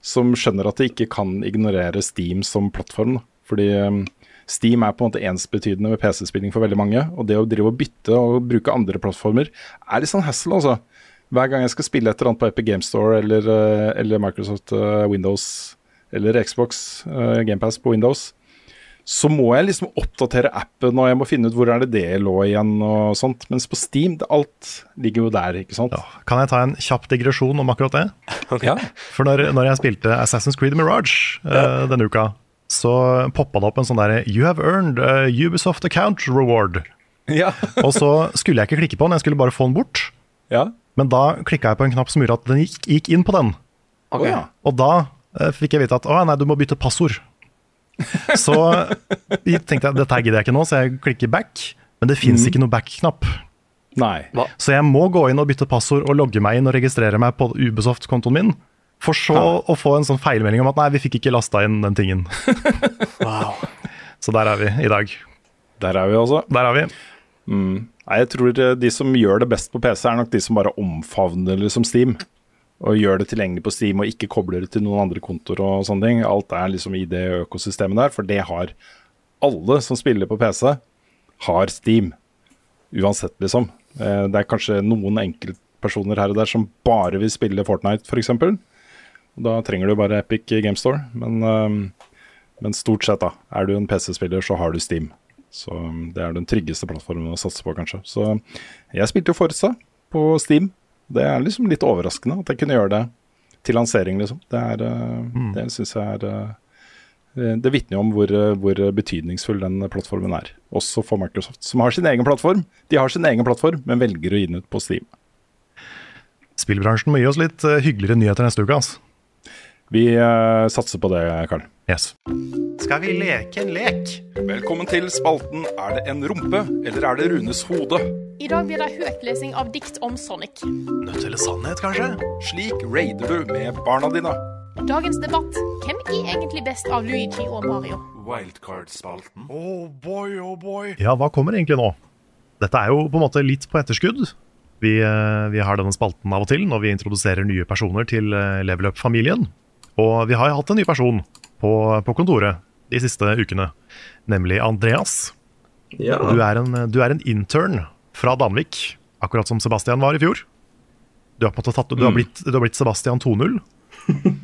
som skjønner at de ikke kan ignorere Steam som plattform. da. Fordi Steam er på en måte ensbetydende med PC-spilling for veldig mange, og det å drive og bytte og bruke andre plattformer er litt sånn hassle, altså. Hver gang jeg skal spille et eller annet på Epic Game Store eller, eller Microsoft Windows eller Xbox uh, GamePass på Windows, så må jeg liksom oppdatere appen, og jeg må finne ut hvor er det det lå igjen og sånt. Mens på Steam, det, alt ligger jo der, ikke sant. Kan jeg ta en kjapp digresjon om akkurat det? Ja. For når, når jeg spilte Assassin's Creed Mirage uh, denne uka, så poppa det opp en sånn derre You have earned a Ubisoft account reward. Ja. og så skulle jeg ikke klikke på den, jeg skulle bare få den bort. Ja. Men da klikka jeg på en knapp som gjorde at den gikk, gikk inn på den. Okay. Og da uh, fikk jeg vite at å nei, du må bytte passord. Så jeg tenkte jeg dette gidder jeg ikke nå, så jeg klikker back. Men det fins mm. ikke noe back-knapp. Nei. Så jeg må gå inn og bytte passord og logge meg inn og registrere meg på Ubisoft-kontoen min. For så å få en sånn feilmelding om at nei, vi fikk ikke lasta inn den tingen. Så der er vi i dag. Der er vi altså. Der er vi. Mm. Nei, jeg tror de som gjør det best på PC, er nok de som bare omfavner liksom Steam. Og gjør det tilgjengelig på Steam og ikke kobler det til noen andre kontoer og sånne ting. Alt er liksom i det økosystemet der, for det har alle som spiller på PC, har Steam. Uansett, liksom. Eh, Det er kanskje noen enkeltpersoner her og der som bare vil spille Fortnite, f.eks. Da trenger du bare Epic Game Store. Men, eh, men stort sett, da. Er du en PC-spiller, så har du Steam. Så um, det er den tryggeste plattformen å satse på, kanskje. Så jeg spilte jo Forza på Steam. Det er liksom litt overraskende at jeg kunne gjøre det til lansering, liksom. Det, er, mm. det syns jeg er uh, Det vitner jo om hvor, uh, hvor betydningsfull den plattformen er. Også for Microsoft, som har sin egen plattform. De har sin egen plattform, men velger å gi den ut på Steam. Spillbransjen må gi oss litt eh, hyggeligere nyheter neste uke. Altså. Vi uh, satser på det, Karl. Yes. Skal vi leke en lek? Velkommen til spalten Er det en rumpe, eller er det Runes hode? I dag blir det høytlesing av dikt om Sonic. Nødt eller sannhet, kanskje? Slik raider du med barna dine. Dagens debatt hvem er egentlig best av Luigi og Mario? Wildcard-spalten. Oh boy, oh boy. Ja, hva kommer egentlig nå? Dette er jo på en måte litt på etterskudd. Vi, eh, vi har denne spalten av og til når vi introduserer nye personer til eh, Level Up-familien. Og vi har hatt en ny person på, på kontoret de siste ukene, nemlig Andreas. Ja. Du er, en, du er en intern fra Danvik, akkurat som Sebastian var i fjor. Du har, tatt, du har, Mm. blitt, du har blitt Sebastian 2.0.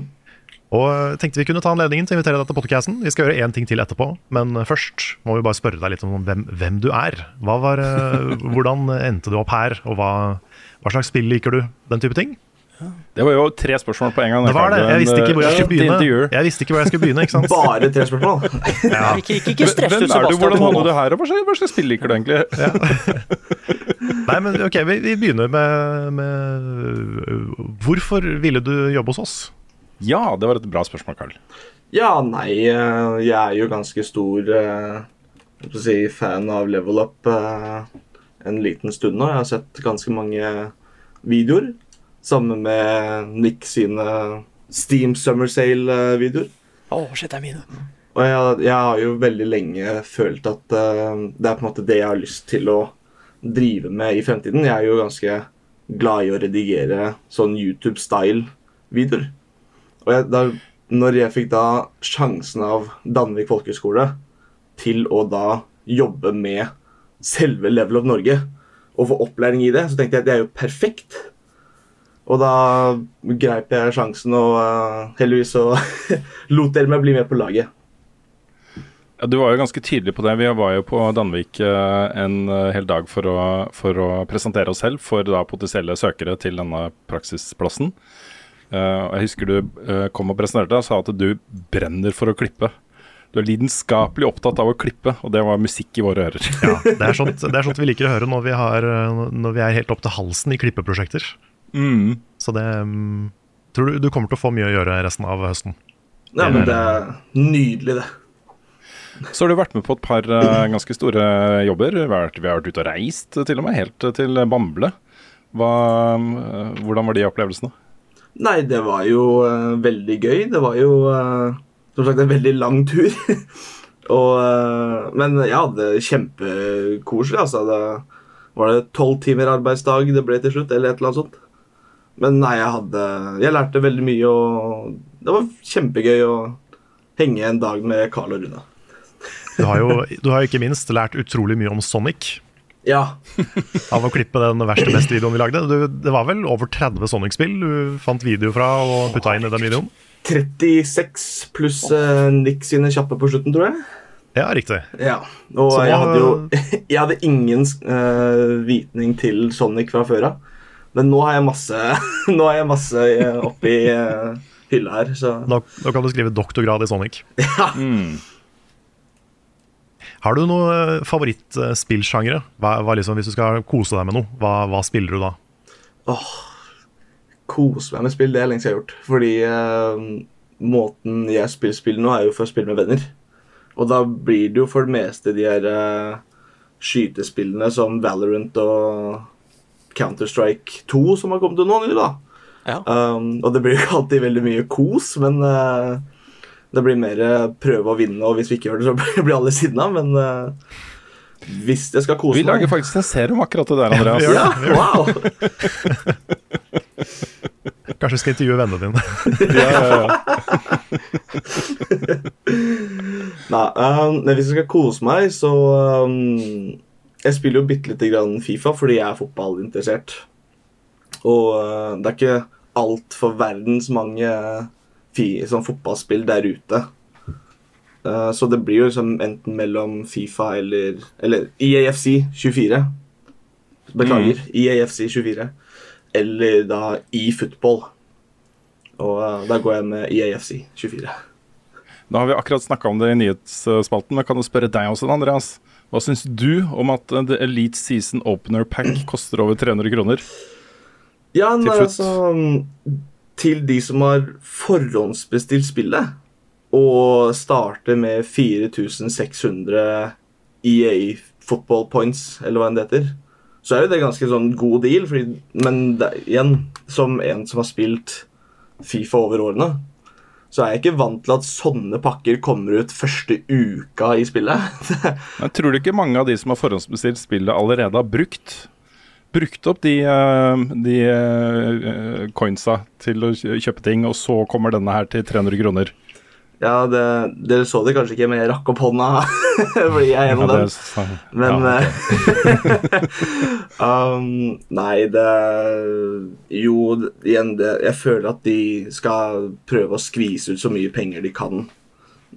Og tenkte vi kunne ta anledningen til å invitere deg til podcasten. Vi skal gjøre én ting til etterpå, men først må vi bare spørre deg litt om hvem, hvem du er. Hva var, eh, hvordan endte du opp her, og hva, hva slags spill liker du? Den type ting. Det var jo tre spørsmål på en gang. Det var det. Jeg visste ikke hvor jeg skulle begynne. Jeg visste ikke hvor jeg skulle begynne, ikke sant? Bare tre spørsmål? Ja. Ikke, ikke, ikke stress ut, Sebastian. hvordan havnet du her, og hva slags, spill liker du egentlig? Nei, men ok, vi, vi begynner med, med Hvorfor ville du jobbe hos oss? Ja, det var et bra spørsmål, Karl. Ja, nei, eh, jeg er jo ganske stor eh, si, fan av Level Up eh, en liten stund nå. Jeg har sett ganske mange videoer sammen med Nick sine Steam Summer Sale-videoer. Å, shit, det er mine. Og jeg, jeg har jo veldig lenge følt at uh, det er på en måte det jeg har lyst til å drive med i fremtiden. Jeg er jo ganske glad i å redigere sånn YouTube-style-videoer. Og jeg, da, når jeg fikk da sjansen av Danvik folkehøgskole til å da jobbe med selve Level of Norge og få opplæring i det, så tenkte jeg at det er jo perfekt. Og da greip jeg sjansen, og uh, heldigvis så lot dere meg bli med på laget. Ja, du var jo ganske tydelig på det. Vi var jo på Danvik eh, en eh, hel dag for å, for å presentere oss selv for da potensielle søkere til denne praksisplassen. Uh, jeg husker du kom og presenterte deg og sa at du brenner for å klippe. Du er lidenskapelig opptatt av å klippe, og det var musikk i våre ører. Ja, det er sånt, det er sånt vi liker å høre når vi, har, når vi er helt opp til halsen i klippeprosjekter. Mm. Så det mm, tror du du kommer til å få mye å gjøre resten av høsten. Ja, men det er nydelig, det. Så har du vært med på et par eh, ganske store jobber. Vi har, vært, vi har vært ute og reist til og med, helt til Bamble. Hva, eh, hvordan var de opplevelsene? Nei, det var jo uh, veldig gøy. Det var jo som sagt en veldig lang tur. Og, men ja, det er kjempekoselig. Altså, det var det tolv timer arbeidsdag det ble til slutt, eller et eller annet sånt. Men nei, jeg hadde Jeg lærte veldig mye, og det var kjempegøy å henge en dag med Carl og Runa. Du har jo du har ikke minst lært utrolig mye om Sonic. Ja. av å klippe den verste beste videoen vi lagde. Du, det var vel over 30 Sonic-spill du fant video fra og putta inn i den videoen? 36 pluss uh, Nick sine kjappe på slutten, tror jeg. Ja, riktig. Ja, Og Så jeg hadde jo Jeg hadde ingen uh, vitning til Sonic fra før av. Men nå har jeg masse Nå har jeg masse uh, oppi uh, hylla her, så da, da, kan du skrive doktorgrad i Sonic. Ja. Har du noe favorittspillsjangre? Hva, hva liksom, hvis du skal kose deg med noe, hva, hva spiller du da? Åh, kose meg med spill, det er lenge siden jeg har gjort. Fordi eh, måten jeg spiller spill nå, er jo for å spille med venner. Og da blir det jo for det meste de her eh, skytespillene som Valorant og Counter-Strike 2 som har kommet til nå nylig, da. Um, og det blir jo ikke alltid veldig mye kos, men uh, det blir mer eh, prøve å vinne, og hvis vi ikke gjør det, så blir alle sinna, men uh, hvis jeg skal kose meg Vi meg lager faktisk en serum akkurat det der, Andreas. Ja, wow! Kanskje vi skal intervjue vennene dine. ja, ja, ja. Nei, um, men hvis jeg skal kose meg, så um, Jeg spiller jo bitte lite grann Fifa fordi jeg er fotballinteressert. Og uh, det er ikke altfor verdens mange fi, sånn fotballspill der ute. Uh, så det blir jo liksom enten mellom Fifa eller Eller E EAFC 24. Beklager. Mm. EAFC 24. Eller da eFootball. Og da går jeg med IAFC EAFC 24. Da har vi akkurat snakka om det i nyhetsspalten, men kan du spørre deg også, Andreas? Hva syns du om at The Elite Season Opener Pack koster over 300 kroner? Ja, Til altså Til de som har forhåndsbestilt spillet, og starter med 4600 EA football points, eller hva enn det heter, så er jo det ganske sånn god deal. Fordi, men det, igjen, som en som har spilt Fifa over årene, så er jeg ikke vant til at sånne pakker kommer ut første uka i spillet. Men tror du ikke mange av de som har forhåndsbestilt spillet, allerede har brukt Brukt opp de, eh, de eh, coinsa til å kjøpe ting, og så kommer denne her til 300 kroner? Ja, det, Dere så det kanskje ikke, men jeg rakk opp hånda fordi jeg er en av dem. Men eh, um, Nei, det Jo, igjen, det Jeg føler at de skal prøve å skvise ut så mye penger de kan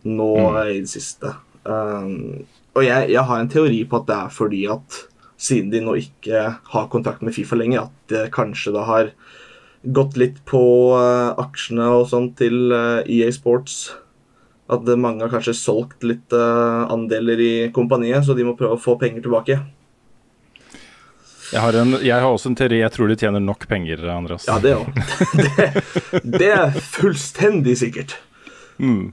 nå i det siste. Um, og jeg, jeg har en teori på at det er fordi at siden de nå ikke har kontakt med Fifa lenger, at det kanskje da har gått litt på uh, aksjene og sånn til uh, EA Sports. At mange har kanskje solgt litt eh, andeler i kompaniet, så de må prøve å få penger tilbake. Jeg har, en, jeg har også en teori. Jeg tror de tjener nok penger, Andreas. Ja, det òg. det, det er fullstendig sikkert. Mm.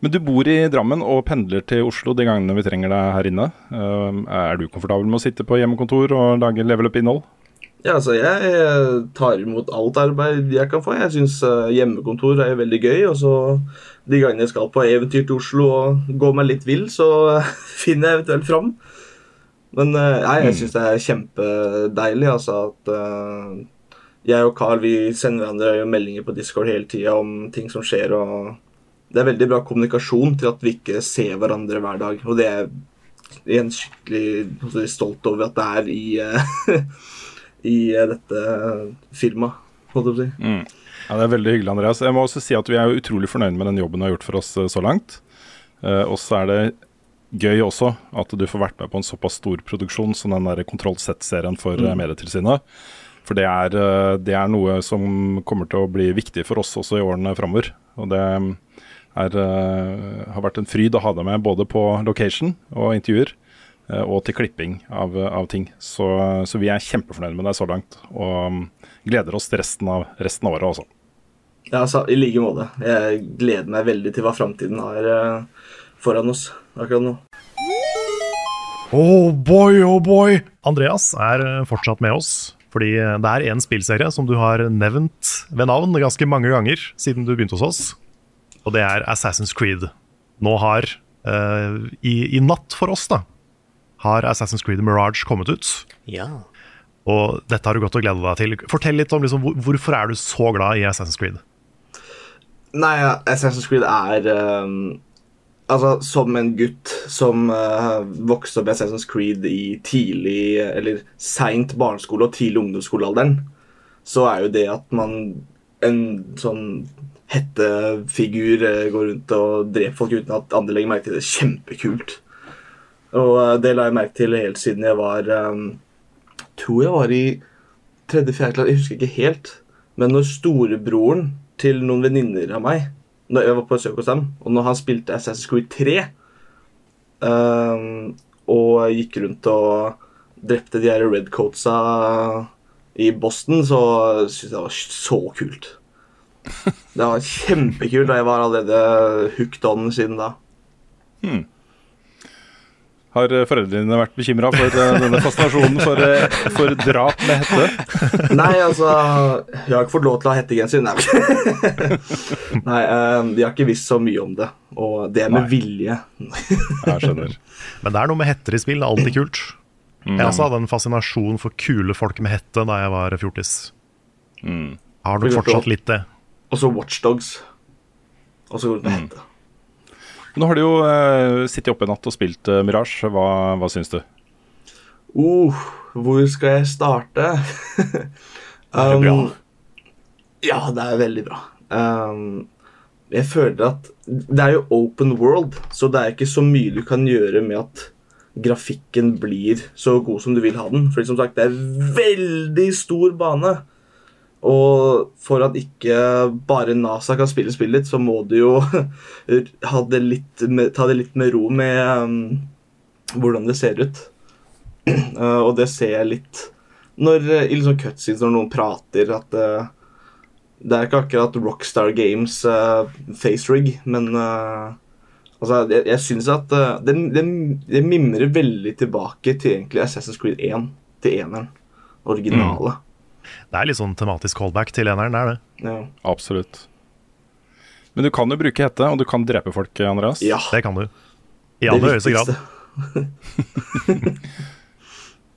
Men du bor i Drammen og pendler til Oslo de gangene vi trenger deg her inne. Um, er du komfortabel med å sitte på hjemmekontor og lage level up-innhold? Ja, altså, jeg eh, tar imot alt arbeid jeg kan få. Jeg syns hjemmekontor er veldig gøy. Og så de gangene jeg skal på eventyr til Oslo og gå meg litt vill, så finner jeg eventuelt fram. Men eh, nei, jeg syns det er kjempedeilig, altså, at eh, jeg og Carl vi sender hverandre meldinger på Discord hele tida om ting som skjer. og Det er veldig bra kommunikasjon til at vi ikke ser hverandre hver dag. Og det er jeg skikkelig stolt over at det er i eh, i dette firmaet, holdt jeg på å si. Mm. Ja, Det er veldig hyggelig, Andreas. Jeg må også si at Vi er jo utrolig fornøyd med den jobben du har gjort for oss eh, så langt. Eh, og så er det gøy også at du får vært med på en såpass stor produksjon som den der Kontroll Z-serien for eh, Mm. Medietilsynet. For det er, det er noe som kommer til å bli viktig for oss også i årene framover. Og det er, har vært en fryd å ha deg med både på location og intervjuer. Og til klipping av, av ting. Så, så vi er kjempefornøyde med deg så langt. Og mm, gleder oss til resten av, resten av året også. Ja, så, I like måte. Jeg gleder meg veldig til hva framtiden har eh, foran oss akkurat nå. Oh boy, oh boy! Andreas er eh, fortsatt med oss. Fordi eh, det er en spillserie som du har nevnt ved navn ganske mange ganger siden du begynte hos oss. Og det er Assassin's Creed. Nå har, eh, i, i natt for oss, da, har Assassin's Creed Mirage kommet ut. Ja. Og dette har du godt å glede deg til. Fortell litt om liksom, hvorfor er du så glad i Assassin's Creed? Nei, Assassin's Creed er ehm, Altså, som en gutt som uh, vokste opp i Assassin's Creed i tidlig, eller seint barneskole og tidlig ungdomsskolealderen, så er jo det at man En sånn hettefigur eh, går rundt og dreper folk uten at andre legger merke til det, kjempekult. Og eh, det la jeg merke til helt siden jeg var um, Tror jeg var i tredje-fjerde klasse, jeg husker ikke helt. Men når storebroren til noen venninner av meg når jeg var på besøk hos dem, og når han spilte Assassin's Creed 3 um, og gikk rundt og drepte de her redcoatsa i Boston, så syntes jeg det var så kult. Det var kjempekult, og jeg var allerede hooked on siden da. Hmm. Har eh, foreldrene dine vært bekymra for eh, denne fascinasjonen for, eh, for drap med hette? Nei, altså Jeg har ikke fått lov til å ha hettegenser. Nei, Nei ehm, de har ikke visst så mye om det. Og det er med Nei. vilje. Jeg skjønner. Men det er noe med hetter i spill. Det er alltid kult. Mm. Jeg også hadde en fascinasjon for kule folk med hette da jeg var fjortis. Mm. Har nok fortsatt litt det. Og så Watchdogs. Og så går det med hette. Nå har du jo uh, sittet oppe i natt og spilt uh, Mirage. Hva, hva syns du? Uh, hvor skal jeg starte? Er det bra? Ja, det er veldig bra. Um, jeg føler at Det er jo open world, så det er ikke så mye du kan gjøre med at grafikken blir så god som du vil ha den. For som sagt, det er veldig stor bane. Og for at ikke bare NASA kan spille spillet ditt, så må du jo det med, ta det litt med ro med um, hvordan det ser ut. Uh, og det ser jeg litt når uh, i liksom cutscenes når noen prater, at uh, det er ikke akkurat Rockstar Games uh, face rig, men uh, altså, jeg, jeg syns at det, det, det mimrer veldig tilbake til egentlig Assassin's Creed 1, til eneren. Originale. Det er litt sånn tematisk callback til eneren, det er det. Ja. Absolutt. Men du kan jo bruke hette, og du kan drepe folk, Andreas. Ja. Det kan du. I aller høyeste grad.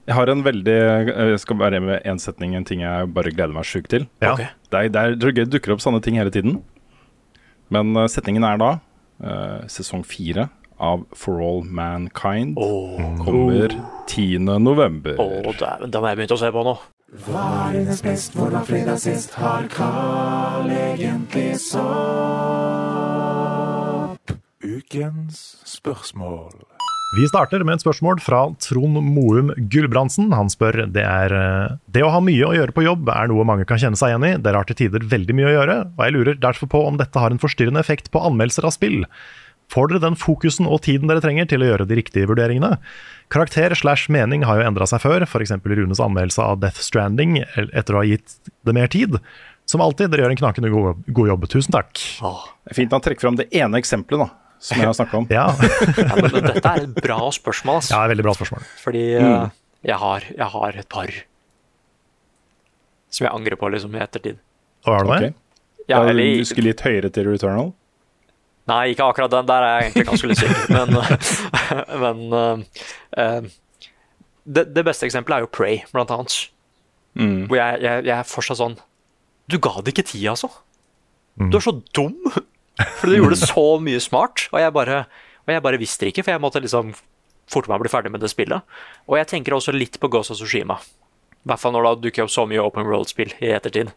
Jeg har en veldig Jeg skal bare med én setning, en ting jeg bare gleder meg sjukt til. Ja. Okay. Det er, det er gøy, det dukker opp sånne ting hele tiden. Men eh, setningen er da uh, sesong fire av For All Mankind kommer 10. november. Å, dæven, den har jeg begynne å se på nå. Hva er hennes best, hvordan fredag sist? Har Carl egentlig sopp? Ukens spørsmål. Vi starter med et spørsmål fra Trond Moum Gulbrandsen. Han spør det er eh, Det å ha mye å gjøre på jobb er noe mange kan kjenne seg igjen i. Dere har til tider veldig mye å gjøre, og jeg lurer derfor på om dette har en forstyrrende effekt på anmeldelser av spill. Får dere den fokusen og tiden dere trenger til å gjøre de riktige vurderingene? Karakter slash mening har jo endra seg før, f.eks. Runes anmeldelse av Death Stranding etter å ha gitt det mer tid. Som alltid, dere gjør en knakende god, god jobb. Tusen takk. Det er fint han trekker fram det ene eksempelet da, som jeg har snakka om. Ja, Ja, men dette er et bra spørsmål, altså. ja veldig bra spørsmål. Fordi mm. jeg, har, jeg har et par som jeg angrer på liksom i ettertid. Og er det? Okay. Ja, Ja, eller, du skulle litt høyere til Returnal? Nei, ikke akkurat den. Der er jeg egentlig ganske litt sikker. Men, men uh, det, det beste eksempelet er jo Pray, blant annet. Mm. Hvor jeg, jeg, jeg er fortsatt sånn Du ga det ikke tid, altså. Du er så dum! For du gjorde så mye smart, og jeg bare, og jeg bare visste det ikke, for jeg måtte liksom forte meg bli ferdig med det spillet. Og jeg tenker også litt på Ghost of Tsushima. I hvert fall når det dukker opp så mye open world-spill i ettertid.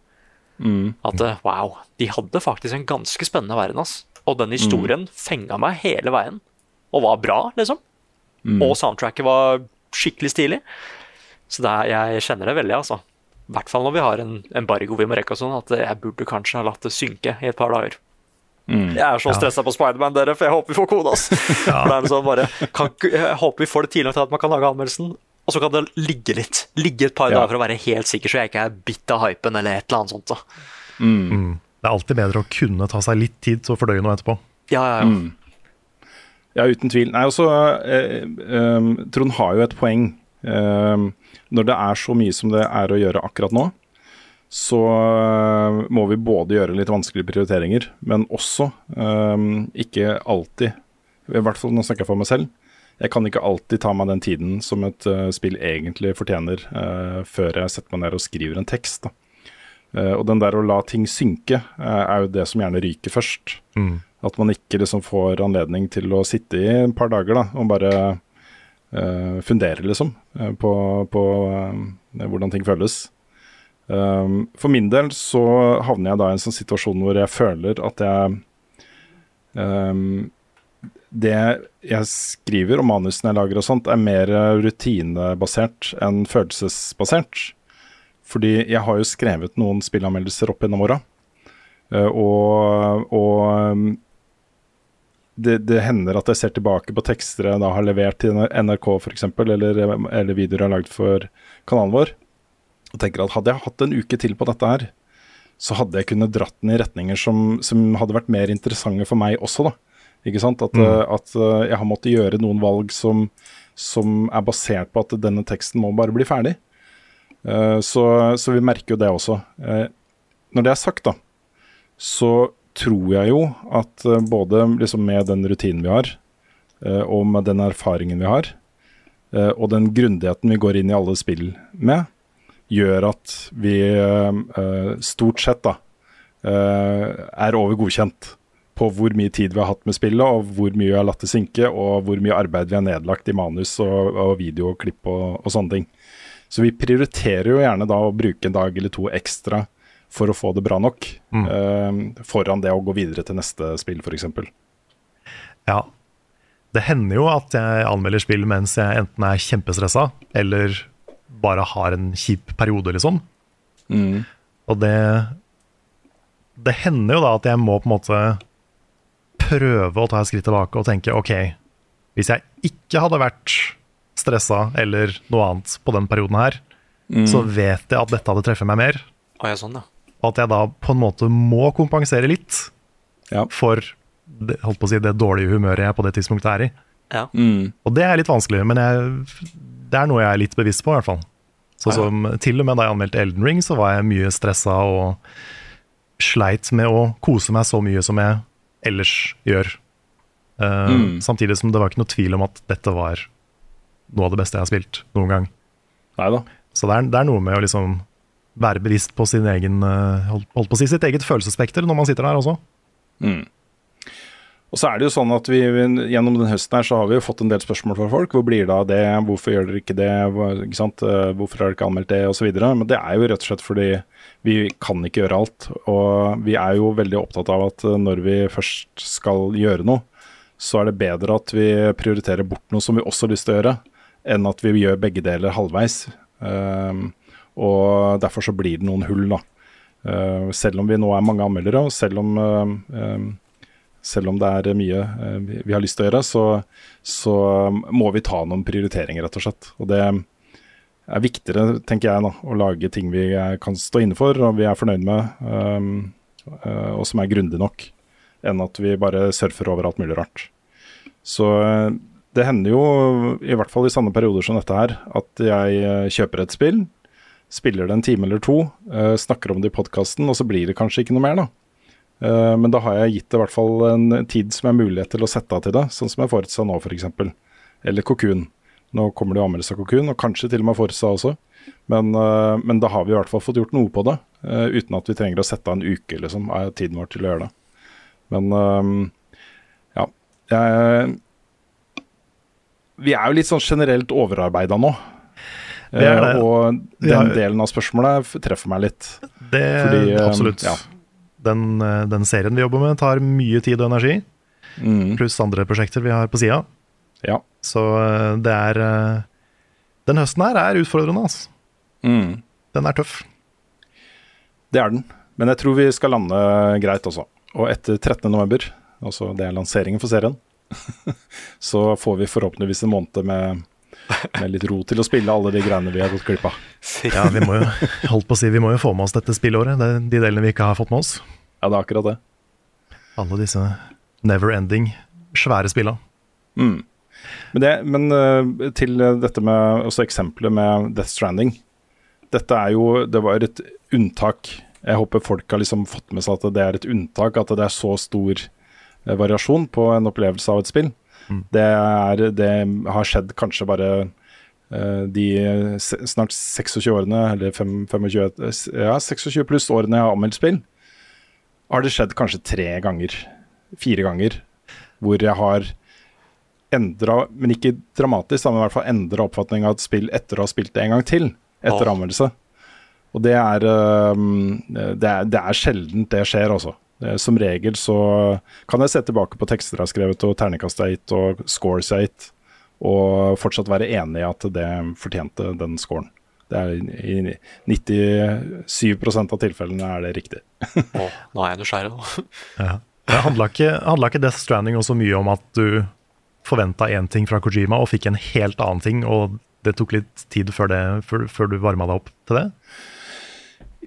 At eh, wow, de hadde faktisk en ganske spennende verden, ass. Og den historien fenga meg hele veien. Og var bra, liksom. Og soundtracket var skikkelig stilig. Så det er, jeg kjenner det veldig, altså. I hvert fall når vi har en embargo vi må rekke og sånn, at jeg burde kanskje ha latt det synke i et par dager. Jeg er så stressa på Spiderman, dere, for jeg håper vi får kode, ass. Er sånn bare, kan, jeg håper vi får det tidlig nok til at man kan lage anmeldelsen, og så kan det ligge litt. Ligge et par Ja. dager for å være helt sikker, så jeg ikke er bitt av hypen eller et eller annet sånt. Da. Det er alltid bedre å kunne ta seg litt tid til å fordøye noe etterpå. Ja, ja, ja. Ja, uten tvil. Nei, også, eh, eh, Trond har jo et poeng. Eh, når det er så mye som det er å gjøre akkurat nå, så eh, må vi både gjøre litt vanskelige prioriteringer, men også eh, ikke alltid I hvert fall nå snakker jeg for meg selv. Jeg kan ikke alltid ta meg den tiden som et uh, spill egentlig fortjener, uh, før jeg setter meg ned og skriver en tekst. Da. Eh, og den der å la ting synke, eh, er jo det som gjerne ryker først. At man ikke liksom får anledning til å sitte i et par dager da, og bare uh, fundere, liksom, på, på uh, hvordan ting føles. Um, for min del så havner jeg da i en sånn situasjon hvor jeg føler at jeg um, Det jeg skriver og manusene jeg lager og sånt, er mer rutinebasert enn følelsesbasert. Fordi jeg har jo skrevet noen spillanmeldelser opp gjennom åra. Uh, og, og det, det, hender at jeg ser tilbake på tekster jeg da har levert til NRK f.eks., eller, eller videoer jeg har lagd for kanalen vår og tenker at hadde jeg hatt en uke til på dette her, så hadde jeg kunnet dratt den i retninger som, som hadde vært mer interessante for meg også, da. Ikke sant? At, mm. uh, at uh, jeg har måttet gjøre noen valg som, som, er basert på at denne teksten må bare bli ferdig. Uh, så, så, vi merker jo det også. når det er sagt, da, så tror jeg jo at både liksom med den rutinen vi har, og med den erfaringen vi har, og den grundigheten vi går inn i alle spill med, gjør at vi stort sett da er over godkjent på hvor mye tid vi har hatt med spillet, og hvor mye vi har latt det synke, og hvor mye arbeid vi har nedlagt i manus og, og video og klipp og, og, sånne ting. Så vi prioriterer jo gjerne da å bruke en dag eller to ekstra for å få det bra nok, mm. uh, foran det å gå videre til neste spill, f.eks. Ja. Det hender jo at jeg anmelder spill mens jeg enten er kjempestressa eller bare har en kjip periode, liksom. Mm. Og det Det hender jo da at jeg må på en måte prøve å ta et skritt tilbake og tenke OK, hvis jeg ikke hadde vært stressa eller noe annet på den perioden her, mm. så vet jeg at dette hadde treffet meg mer. Og jeg sånn, ja. At jeg da på en måte må kompensere litt ja. for det, holdt på å si, det dårlige humøret jeg på det tidspunktet er i. Ja. Mm. Og det er litt vanskelig, men jeg, det er noe jeg er litt bevisst på, i hvert fall. Så som Til og med da jeg anmeldte Elden Ring, så var jeg mye stressa og sleit med å kose meg så mye som jeg ellers gjør. Uh, mm. Samtidig som det var ikke noe tvil om at dette var noe av det beste jeg har spilt noen gang. Neida. Så det er, det er, noe med å liksom være bevisst på sin egen uh, holdt, på å si sitt eget følelsesspekter når man sitter der også. Mm. Og så er det jo sånn at vi gjennom den høsten her så har vi jo fått en del spørsmål fra folk. Hvor blir det av det, hvorfor gjør dere ikke det, ikke sant? Eh, hvorfor har dere ikke anmeldt det, osv. Men det er jo rett og slett fordi vi kan ikke gjøre alt. Og vi er jo veldig opptatt av at eh, når vi først skal gjøre noe, så er det bedre at vi prioriterer bort noe som vi også har lyst til å gjøre, enn at vi gjør begge deler halvveis. Um, og derfor så blir det noen hull, da. Uh, selv om vi nå er mange anmeldere, og selv om um, selv om det er mye uh, vi har lyst til å gjøre, så, så, må vi ta noen prioriteringer, rett og slett. Og det er viktigere, tenker jeg, da, å lage ting vi kan stå inne for og vi er fornøyd med, um, og som er grundig nok, enn at vi bare surfer over alt mulig rart. Så det hender jo, i hvert fall i sanne perioder som dette her, at jeg kjøper et spill, spiller det en time eller to, uh, snakker om det i podkasten, og så blir det kanskje ikke noe mer, da. Uh, men da har jeg gitt det i hvert fall en tid som er mulighet til å sette av til det, sånn som jeg forutsa nå f.eks. Eller Kokun. Nå kommer det jo anmeldelse av Kokun, og kanskje til og med forutsa også. Men, men, da har vi i hvert fall fått gjort noe på det, uten at vi trenger å sette av en uke liksom, av tiden vår til å gjøre det. Men ja. Jeg, vi er jo litt sånn generelt overarbeida nå. Det det. og den delen av spørsmålet treffer meg litt. Det Fordi, absolutt. Ja den, eh, den, serien vi jobber med, tar mye tid og energi. Mm. Pluss andre prosjekter vi har på sida. Ja. Så eh, det er eh, Den høsten her er utfordrende, altså. Mm. Den er tøff. Det er den. Men jeg tror vi skal lande greit også. Og etter 13.11, altså det er lanseringen for serien, så får vi forhåpentligvis en måned med med litt ro til å spille alle de greiene vi har gått glipp av. Ja, vi må jo, holdt på å si, vi må jo få med oss dette spillåret. Det de delene vi ikke har fått med oss. Ja, det er akkurat det. Alle disse never ending, svære spilla. Mm. Men, det, men uh, til dette med også eksempelet med Death Stranding. Dette er jo Det var et unntak. Jeg håper folk har liksom fått med seg at det er et unntak, at det er så stor variasjon på en opplevelse av et spill. Mm. Det, er, det, har skjedd kanskje bare uh, de snart 26 årene, eller 5, 25, ja, 26 pluss årene jeg har anmeldt spill, har det skjedd kanskje tre ganger fire ganger hvor jeg har endra, men ikke dramatisk, men i hvert fall endra oppfatning av et spill etter å ha spilt det en gang til. Etter oh. anmeldelse. Og det er, øhm, det er Det er sjeldent det skjer, altså. Eh, Som regel så kan jeg se tilbake på tekster jeg har skrevet, og terningkast jeg har gitt, og scores jeg har gitt, og fortsatt være enig i at det fortjente den scoren. Det er I 97% av tilfellene er det riktig. Å, nå er jeg nysgjerrig nå. Ja. Det handla ikke, handla ikke Death Stranding også mye om at du forventa én ting fra Kojima og fikk en helt annen ting, og det tok litt tid før, det, før, før du varma deg opp til det?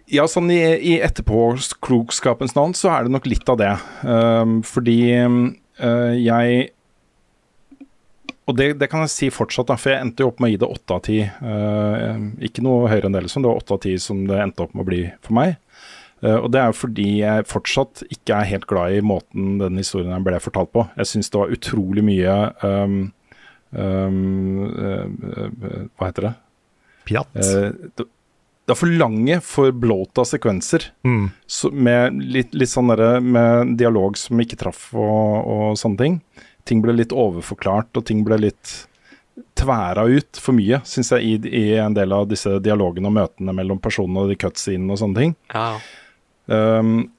Ja, sånn i, i etterpåklokskapens navn så er det nok litt av det. Um, fordi uh, jeg Og det, det kan jeg si fortsatt, da, for jeg endte jo opp med å gi det åtte av ti. Eh, ikke noe høyere enn det, liksom. Det var åtte av ti som det endte opp med å bli for meg. Uh, og det er jo fordi jeg fortsatt ikke er helt glad i måten den historien her ble fortalt på. Jeg syns det var utrolig mye um, um, Hva heter det? Pjatt. Det, det er for lange, for blåta sekvenser. Mm. Så med litt, litt sånn derre med dialog som ikke traff og, og sånne ting. Ting ble litt overforklart, og ting ble litt tværa ut for mye, syns jeg, i, i en del av disse dialogene og møtene mellom personene og de cutscenene og sånne ting. Ja, Um,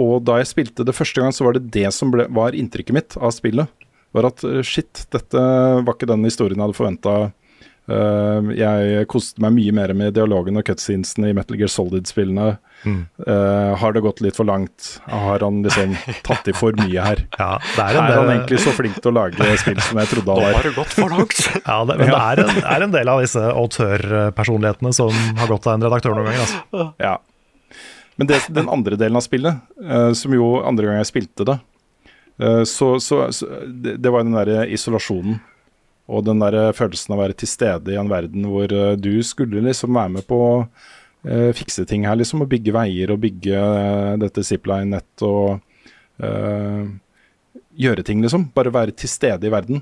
og da jeg spilte det første gang, så var det det som ble, var inntrykket mitt av spillet. Var at uh, shit, dette var ikke den historien jeg hadde forventa. Jeg koste meg mye mer med dialogen og cutscenesene i Metal Gear Solid-spillene. Mm. Uh, har det gått litt for langt? Har han liksom tatt i for mye her? Ja, det er en Er han egentlig så flink til å lage spill som jeg trodde nå han har var? det gått for langt. ja, det, men det er en, er en del av disse autørpersonlighetene som har gått av en redaktør noen ganger. Altså. Ja. Men det, den andre delen av spillet, uh, som jo andre gang jeg spilte det, eh, så, så, så det, det var den derre isolasjonen. Og den der følelsen av å være til stede i en verden hvor eh, du skulle liksom være med på å eh, fikse ting her, liksom. Og bygge veier og bygge eh, dette zipline-nett og eh, gjøre ting, liksom. Bare være til stede i verden.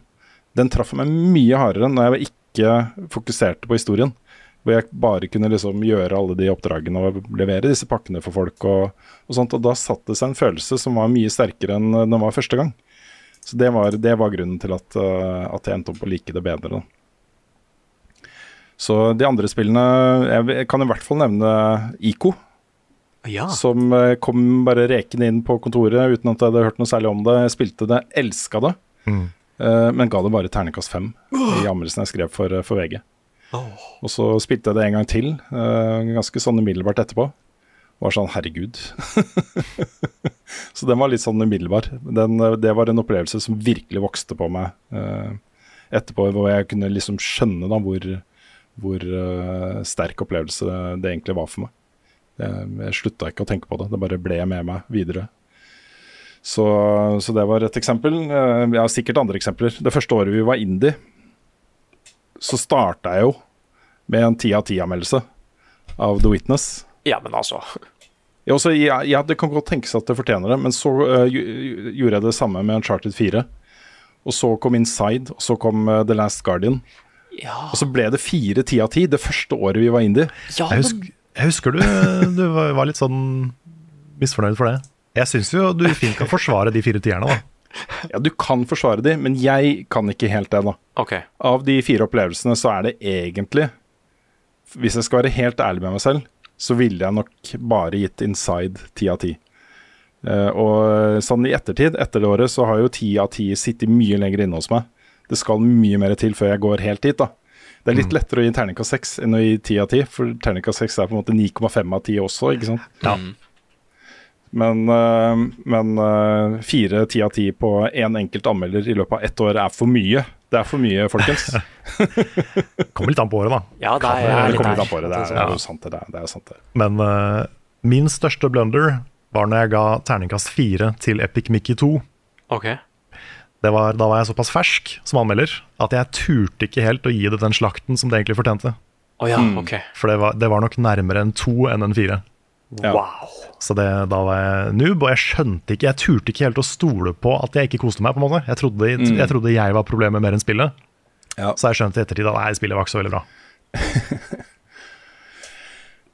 Den traff meg mye hardere når jeg ikke fokuserte på historien. Hvor jeg bare kunne liksom gjøre alle de oppdragene og levere disse pakkene for folk. Og, og sånt, og da satt det seg en følelse som var mye sterkere enn den var første gang. Så det var, det var grunnen til at, uh, at jeg endte opp å like det bedre. Da. Så de andre spillene Jeg kan i hvert fall nevne ICO. Ja. Som uh, kom bare rekende inn på kontoret uten at jeg hadde hørt noe særlig om det. Jeg spilte det, elska det, Mm. uh, men ga det bare terningkast fem i anmeldelsen jeg skrev for, for VG. Oh. Og så spilte jeg det en gang til, eh, ganske sånn umiddelbart etterpå. Var sånn herregud. så den var litt sånn umiddelbar. Den, eh, det var en opplevelse som virkelig vokste på meg eh, etterpå, hvor jeg kunne liksom skjønne da hvor, hvor eh, sterk opplevelse det egentlig var for meg. Jeg, jeg slutta ikke å tenke på det, det bare ble med meg videre. Så, så det var et eksempel. Eh, Jeg har sikkert andre eksempler. Det første året vi var indie, så starta jeg jo med en ti av ti-anmeldelse av The Witness. Ja, men altså Ja, også, ja, ja, det kan godt tenkes at det fortjener det, men så uh, gjorde jeg det samme med Uncharted 4. Og så kom Inside, og så kom uh, The Last Guardian. Ja, Og så ble det fire ti av ti det første året vi var indie. ja Jeg, husker, jeg husker du, du var var litt sånn misfornøyd for det. Jeg syns jo du fint kan forsvare de fire tierne, da. Ja, du kan forsvare de, men jeg kan ikke helt det, da. Okay. Av de fire opplevelsene så er det egentlig Hvis jeg skal være helt ærlig med meg selv, så ville jeg nok bare gitt Inside ti av ti. Eh, og sånn i ettertid, etter det året, så har jo ti av ti sittet mye lenger inne hos meg. Det skal mye mer til før jeg går helt dit, da. Det er litt lettere å gi terningkast seks enn å gi ti av ti, for terningkast seks er på en måte 9,5 av ti også, ikke sant. Ja. Men, eh, men eh, fire ti av ti på én enkelt anmelder i løpet av ett år er for mye. Det er for mye, folkens. Kommer litt an på året, da. Ja, det er det jeg litt kommer litt der. an på det. Det er, det Ja. er jo sant, det. er- Det er sant, det. Men uh, min største blunder var når jeg ga terningkast fire til Epic Mickey 2. Okay. Det var, da var jeg såpass fersk som anmelder at jeg turte ikke helt å gi det den slakten som det egentlig fortjente. Oh, ja, Mm. ok. For det var, det var nok nærmere en to enn en fire. Ja. Wow. Så det, da var jeg noob, og jeg skjønte ikke Jeg turte ikke helt å stole på at jeg ikke koste meg. på en måte Jeg trodde jeg, trodde jeg var problemet mer enn spillet. Ja. Så jeg skjønte i ettertid at nei, spillet var ikke så veldig bra.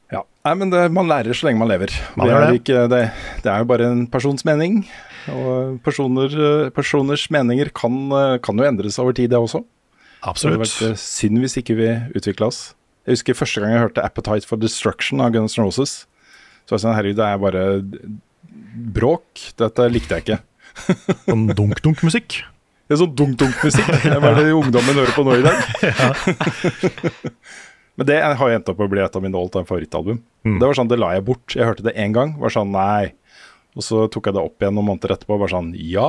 Ja, Nei, men det, man lærer så lenge man lever. Man det, er det. ikke, det, det er jo bare en persons mening. Og personer, personers meninger kan, kan jo endres over tid, det også. Det hadde Absolutt. vært eh, synd hvis ikke vi utvikla oss. Jeg husker første gang jeg hørte 'Appetite for Destruction' av Guns N' Roses. Så jeg sa herregud, det er bare bråk. Dette likte jeg ikke. Sånn dunk-dunk-musikk. Det er sånn dunk-dunk-musikk. Hva er det ungdommen hører på nå i dag? Men det har jeg endt opp med å bli et av mine all time favorittalbum. Mm. Det var sånn, det la jeg bort. Jeg hørte det én gang, var sånn nei. Og så tok jeg det opp igjen noen måneder etterpå og var sånn ja.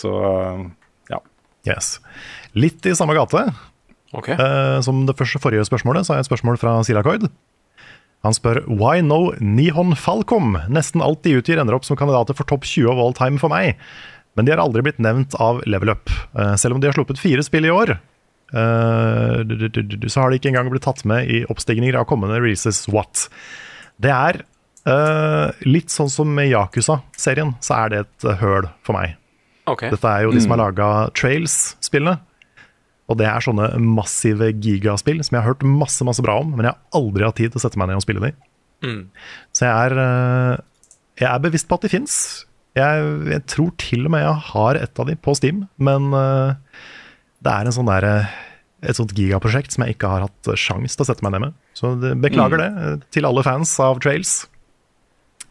så ja. Yes. Litt i samme gate. Ok. Eh, som det første forrige spørsmålet, så har jeg et spørsmål fra Silakoid. Han spør Why no Nihon Falcom? Nesten alt de utgir ender opp som kandidater for topp 20 of all time for meg. Men de har aldri blitt nevnt av Level Up. Eh, selv om de har sluppet fire spill i år, eh, så har de ikke engang blitt tatt med i oppstigninger av kommende releases. What? Det er eh, litt sånn som med Yakuza-serien, så er det et høl for meg. Okay. Dette er jo de som har laga Trails-spillene. Og det er sånne massive gigaspill som jeg har hørt masse masse bra om, men jeg har aldri hatt tid til å sette meg ned og spille de. Mm. Så jeg er, eh, jeg er bevisst på at de fins. Jeg, jeg tror til og med jeg har et av de på Steam, men eh, det er en sånn der, eh, et sånt gigaprosjekt som jeg ikke har hatt sjans til å sette meg ned med. Så beklager beklager det til alle fans av Trails.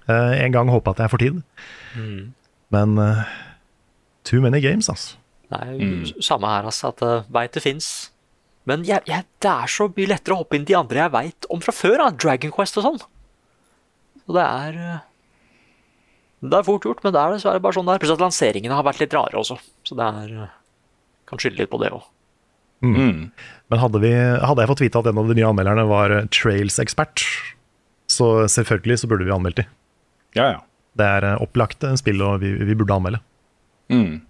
En gang håpe at jeg får tid, Mm. men too many games, altså. Nei, samme her, altså. At jeg veit det fins. Men jeg, jeg, det er så mye lettere å hoppe inn de andre jeg veit om fra før. Da. Dragon Quest og sånn. Og det er eh, Det er fort gjort, men det er dessverre bare sånn der. er. Pluss at lanseringene har vært litt rare også. Så det er eh, Kan skylde litt på det òg. Mm. Men hadde, vi, hadde jeg fått vite at en av de nye anmelderne var eh, Trails-ekspert, så selvfølgelig så burde vi anmeldt de. Ja, ja. Det er opplagt en spill og vi, vi burde anmelde. Mm.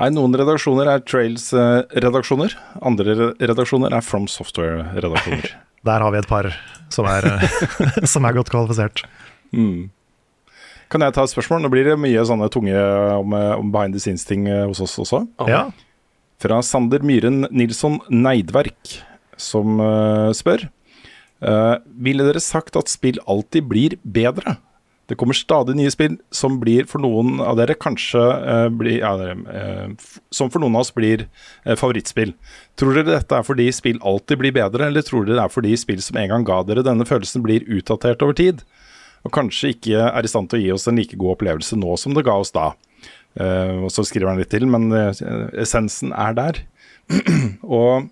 Nei, noen redaksjoner er Trails-redaksjoner. Andre redaksjoner er From Software-redaksjoner. Der har vi et par som er, eh, som er godt kvalifisert. mm. Kan jeg ta et spørsmål? Nå blir det mye sånne tunge om, eh, om behind the scenes-ting eh, hos oss også. Ja. Fra Sander Myhren Nilsson Neidverk, som uh, spør. Uh, ville dere sagt at spill alltid blir bedre? Det kommer stadig nye spill som blir for noen av dere kanskje eh, blir, ja, eh, Som for noen av oss blir eh, favorittspill. Tror dere dette er fordi spill alltid blir bedre, eller tror dere det er fordi spill som en gang ga dere denne følelsen, blir utdatert over tid? Og kanskje ikke er i stand til å gi oss en like god opplevelse nå som det ga oss da. Uh, og så skriver han litt til, men uh, essensen er der. og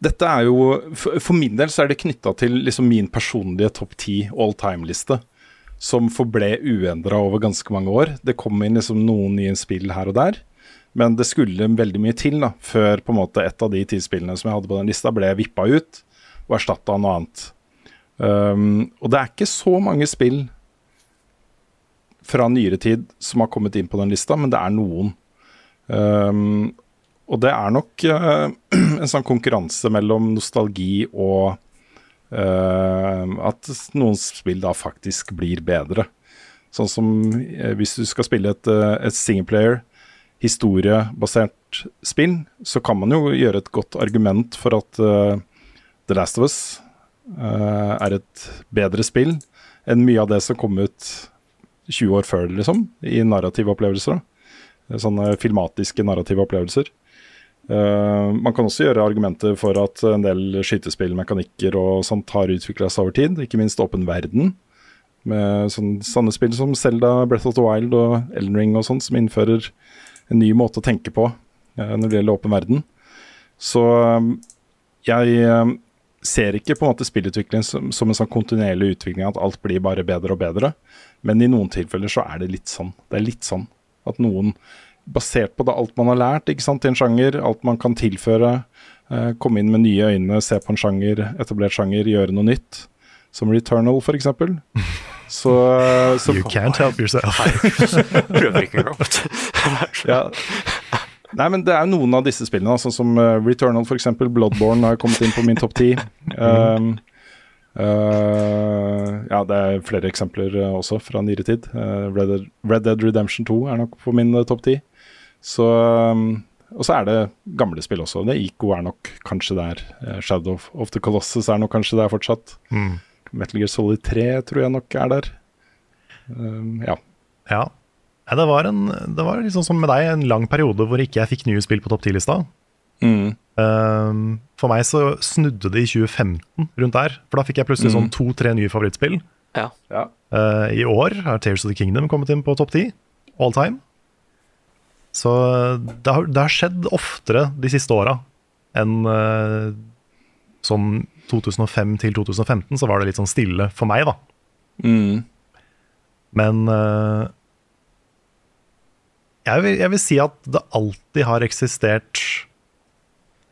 dette er jo For, for min del så er det knytta til liksom min personlige topp ti all time-liste. Som forble uendra over ganske mange år. Det kom inn liksom noen nye spill her og der. Men det skulle veldig mye til da, før på en måte et av de ti spillene som jeg hadde på den lista, ble vippa ut og erstatta av noe annet. Um, og det er ikke så mange spill fra nyere tid som har kommet inn på den lista, men det er noen. Um, og det er nok uh, en sånn konkurranse mellom nostalgi og at noen spill da faktisk blir bedre. Sånn som eh, hvis du skal spille et, eh, et singleplayer, historiebasert spill, så kan man jo gjøre et godt argument for at eh, The Last of Us eh, er et bedre spill enn mye av det som kom ut 20 år før, liksom, i narrative opplevelser. da. Sånne filmatiske narrative opplevelser. Eh, man kan også gjøre argumenter for at en del skytespillmekanikker og sånt har utvikla seg over tid, ikke minst åpen verden. Med sånn, sånne spill som Zelda, Breath of the Wild og Elden Ring og sånt, som innfører en ny måte å tenke på uh, når det gjelder åpen verden. Så um, jeg um, ser ikke på en måte spillutvikling som, som en sånn kontinuerlig utvikling, at alt blir bare bedre og bedre. Men i noen tilfeller så er det litt sånn. Det er litt sånn at noen basert på det, alt man har lært ikke sant, i en sjanger, alt man kan tilføre. Eh, komme inn med nye øyne, se på en sjanger, etablert sjanger, gjøre noe nytt. Som Returnal, eksempel. Så, så You can't help yourself. Prøver ikke engang. ja. Nei, men det er noen av disse spillene, sånn som eh, Returnal f.eks. Bloodborne har kommet inn på min topp ti. Um, eh, ja, det er flere eksempler eh, også fra nyere tid. Uh, Red, Dead, Red Dead Redemption 2 er nok på min uh, topp ti. Så um, og så er det gamle spill også. Det Ico er nok kanskje der. Eh, Shadow of- the Colossus er nok kanskje der fortsatt. Mm. Metal Gear Solid 3 tror jeg nok er der. Um, ja. Ja. Det var, en, det var liksom som med deg, en lang periode hvor ikke jeg fikk nye spill på topp 10-lista. Mm. Um, for meg så snudde det i 2015 rundt der. For da fikk jeg plutselig sånn to-tre nye favorittspill. Ja. Uh, I år har Tears of the Kingdom kommet inn på topp 10 all time. Så det har, det har skjedd oftere de siste åra enn uh, sånn 2005 til 2015, så var det litt sånn stille for meg, da. Mm. Men uh, jeg, vil, jeg vil si at det alltid har eksistert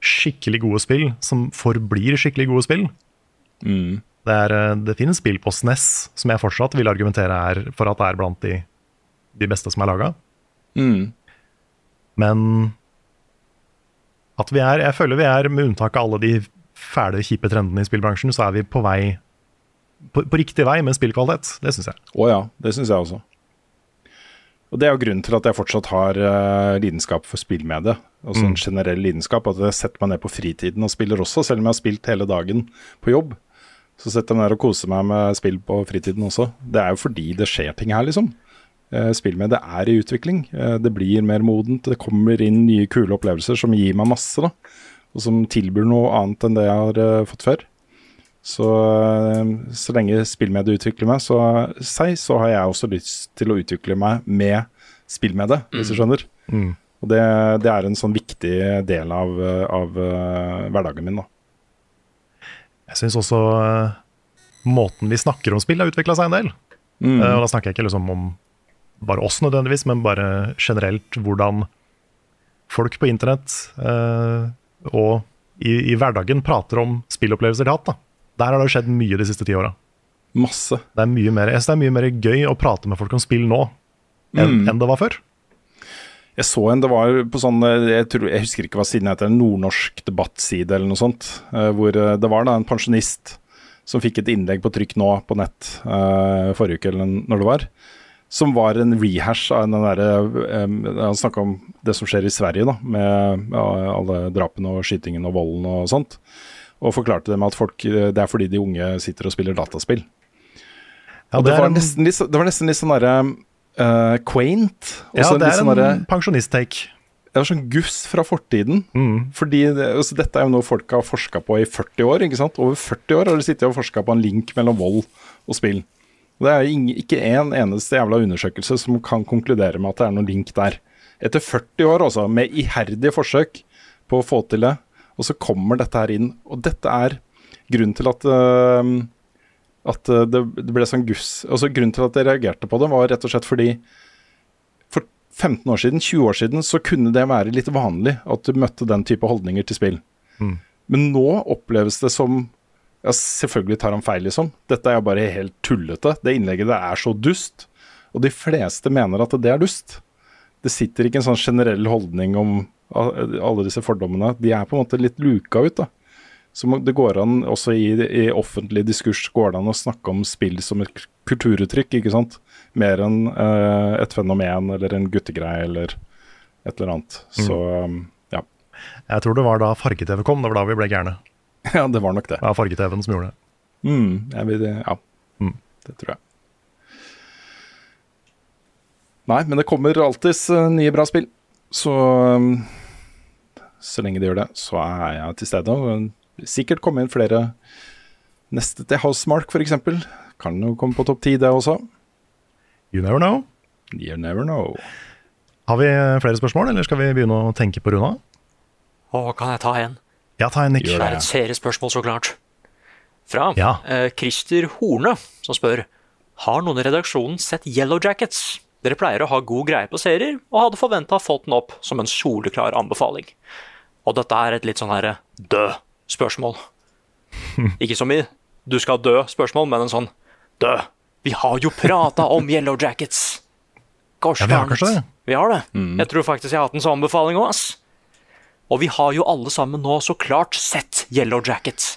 skikkelig gode spill som forblir skikkelig gode spill. Mm. Det, er, eh, det finnes spill på SNES som jeg fortsatt vil argumentere er for at det er blant de, de beste som er laga. Mm. Men at vi er Jeg føler vi er, med unntak av alle de fæle, kjipe trendene i spillbransjen, så er vi på vei på, på riktig vei med spillkvalitet. Det syns jeg. Å ja, det syns jeg også. Og Det er jo grunnen til at jeg fortsatt har uh, lidenskap for spillmedie. Altså en Mm. generell lidenskap. At jeg setter meg ned på fritiden og spiller også, selv om jeg har spilt hele dagen på jobb. Så setter jeg meg ned og koser meg med spill på fritiden også. Det er jo fordi det skjer ting her, liksom. Eh, Det er i utvikling. Eh, Det blir mer modent. Det kommer inn nye kule opplevelser som gir meg masse, da. Og som tilbyr noe annet enn det jeg har eh, fått før. Så, så lenge spillmediet utvikler meg så, seg, så har jeg også lyst til å utvikle meg med spillmedie, hvis du skjønner. Mm. Og det, det er en sånn viktig del av, av hverdagen min, da. Jeg syns også måten vi snakker om spill har utvikla seg en del. Mm. Og da snakker jeg ikke liksom om bare oss nødvendigvis, men bare generelt hvordan folk på internett eh, og i, i hverdagen prater om spillopplevelser de har hatt. da. Der har det skjedd mye de siste ti åra. Masse. Det er mye mer, det er mye mer gøy å prate med folk om spill nå enn Mm. enn det var før. Jeg så en, det var på sånn Jeg, tror, jeg husker ikke hva siden heter, en nordnorsk debattside eller noe sånt. eh, Hvor eh, det var da en pensjonist som fikk et innlegg på trykk nå på nett eh, forrige uke, eller når det var. Som var en rehash av den derre um, Han snakka om det som skjer i Sverige, da. Med ja, alle drapene og skytingen og volden og sånt. Og forklarte det med at folk, eh, det er fordi de unge sitter og spiller dataspill. Ja, og det det, var en- nesten det var nesten litt sånn derre uh, quaint. Ja, det er en, en pensjonist-take. det var sånn guss fra fortiden. Fordi det, altså, Dette er jo noe folk har forska på i 40 år. ikke sant? Over 40 år har de sittet og forska på en link mellom vold og spill. Det er ikke en eneste jævla undersøkelse som kan konkludere med at det er noen link der. Etter 40 år, altså, med iherdige forsøk på å få til det, og så kommer dette her inn. Og dette er grunnen til at uh, at det, det ble sånn guss. Altså Grunnen til at jeg reagerte på det, var rett og slett fordi for 15 år siden, 20 år siden, så kunne det være litt vanlig at du møtte den type holdninger til spill. Mm. Men nå oppleves det som ja, Selvfølgelig tar han feil, liksom. Dette er bare helt tullete. Det innlegget det er så dust. Og de fleste mener at det er dust. Det sitter ikke en sånn generell holdning om alle disse fordommene. De er på en måte litt luka ut, da. Så det går an også i, i offentlig diskurs går det an å snakke om spill som et kulturuttrykk, ikke sant. Mer enn eh, et fenomen eller en guttegreie eller et eller annet. Så mm. ja. Jeg tror det var da farge-TV kom, det var da vi ble gærne. Ja, det var nok det. Det var farge-TV-en som gjorde det. Mm, jeg vil, ja, det tror jeg. Nei, men det kommer alltids eh, nye bra spill. Så um, så lenge de gjør det, så er jeg til stede. Og sikkert komme inn flere neste til Housemark, f.eks. Kan jo komme på topp ti, det også. You never know. You never know. Har vi flere spørsmål, eller skal vi begynne å tenke på Runa? Å, kan jeg ta en? Ja, ta en, nikk. Det er et seriespørsmål, så klart. Fra Ja. eh, Christer Horne, som spør Har noen i redaksjonen sett Yellow Jackets? Dere pleier å ha god greie på serier, og hadde forventa å fått den opp som en soleklar anbefaling. Og dette er et litt sånn herre dø-spørsmål. Ikke som i du skal dø spørsmål, men en sånn dø. Vi har jo prata om Yellow Jackets. Gosh, Ja, vi har kanskje det. Vi har det. Jeg tror faktisk jeg har hatt en sånn anbefaling òg, ass. Og vi har jo alle sammen nå så klart sett Yellow Jackets.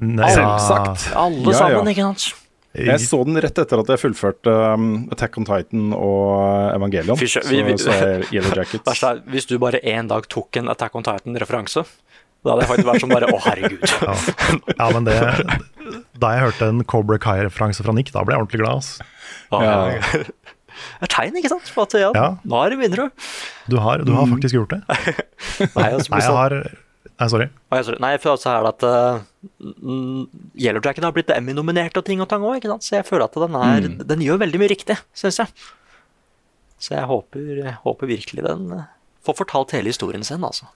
Selvsagt. Alle Ja, sammen, ja. ikke sant? Jeg så den rett etter at jeg fullførte um, Attack on Titan og Evangelion. Fy så, vi- vi- så er Yellow Jackets. Er, hvis du bare en dag tok en Attack on Titan-referanse, da hadde jeg faktisk vært sånn bare Å, herregud. Ja. ja, men det Da jeg hørte en Cobra Kai-referanse fra Nick, da ble jeg ordentlig glad. Altså. Ja. Er tegn, ikke sant? For at, ja, Ja. Nå er det vinner du. Har, du har faktisk gjort det. Nei, altså, Nei, jeg har Nei, sorry. Nei, jeg sorry. Nei, for så er det at uh, mm, Yellow Jacket har blitt Emmy-nominert og ting og tang òg, ikke sant? Så jeg føler at den, er, Mm. den gjør veldig mye riktig, syns jeg. Så jeg håper, jeg håper virkelig den uh, får fortalt hele historien sin, altså.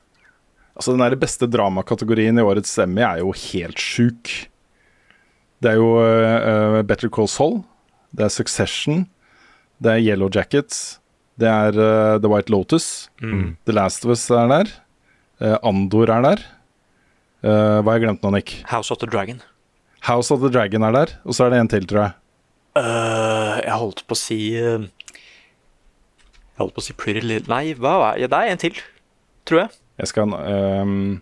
Altså Den der beste dramakategorien i årets Emmy er jo helt sjuk. Det er jo uh, Better Call Saul, det er Succession, det er Yellow Jackets, det er uh, The White Lotus, Mm. The Last of Us er der, uh, Andor er der. Uh, hva har jeg glemt nå, Nick? House of the Dragon. House of the Dragon er der, og så er det en til, tror jeg. Uh, jeg holdt på å si uh, Jeg holdt på å si Pretty Little Nei, hva var ja, det? er en til, tror jeg. Jeg skal, ehm,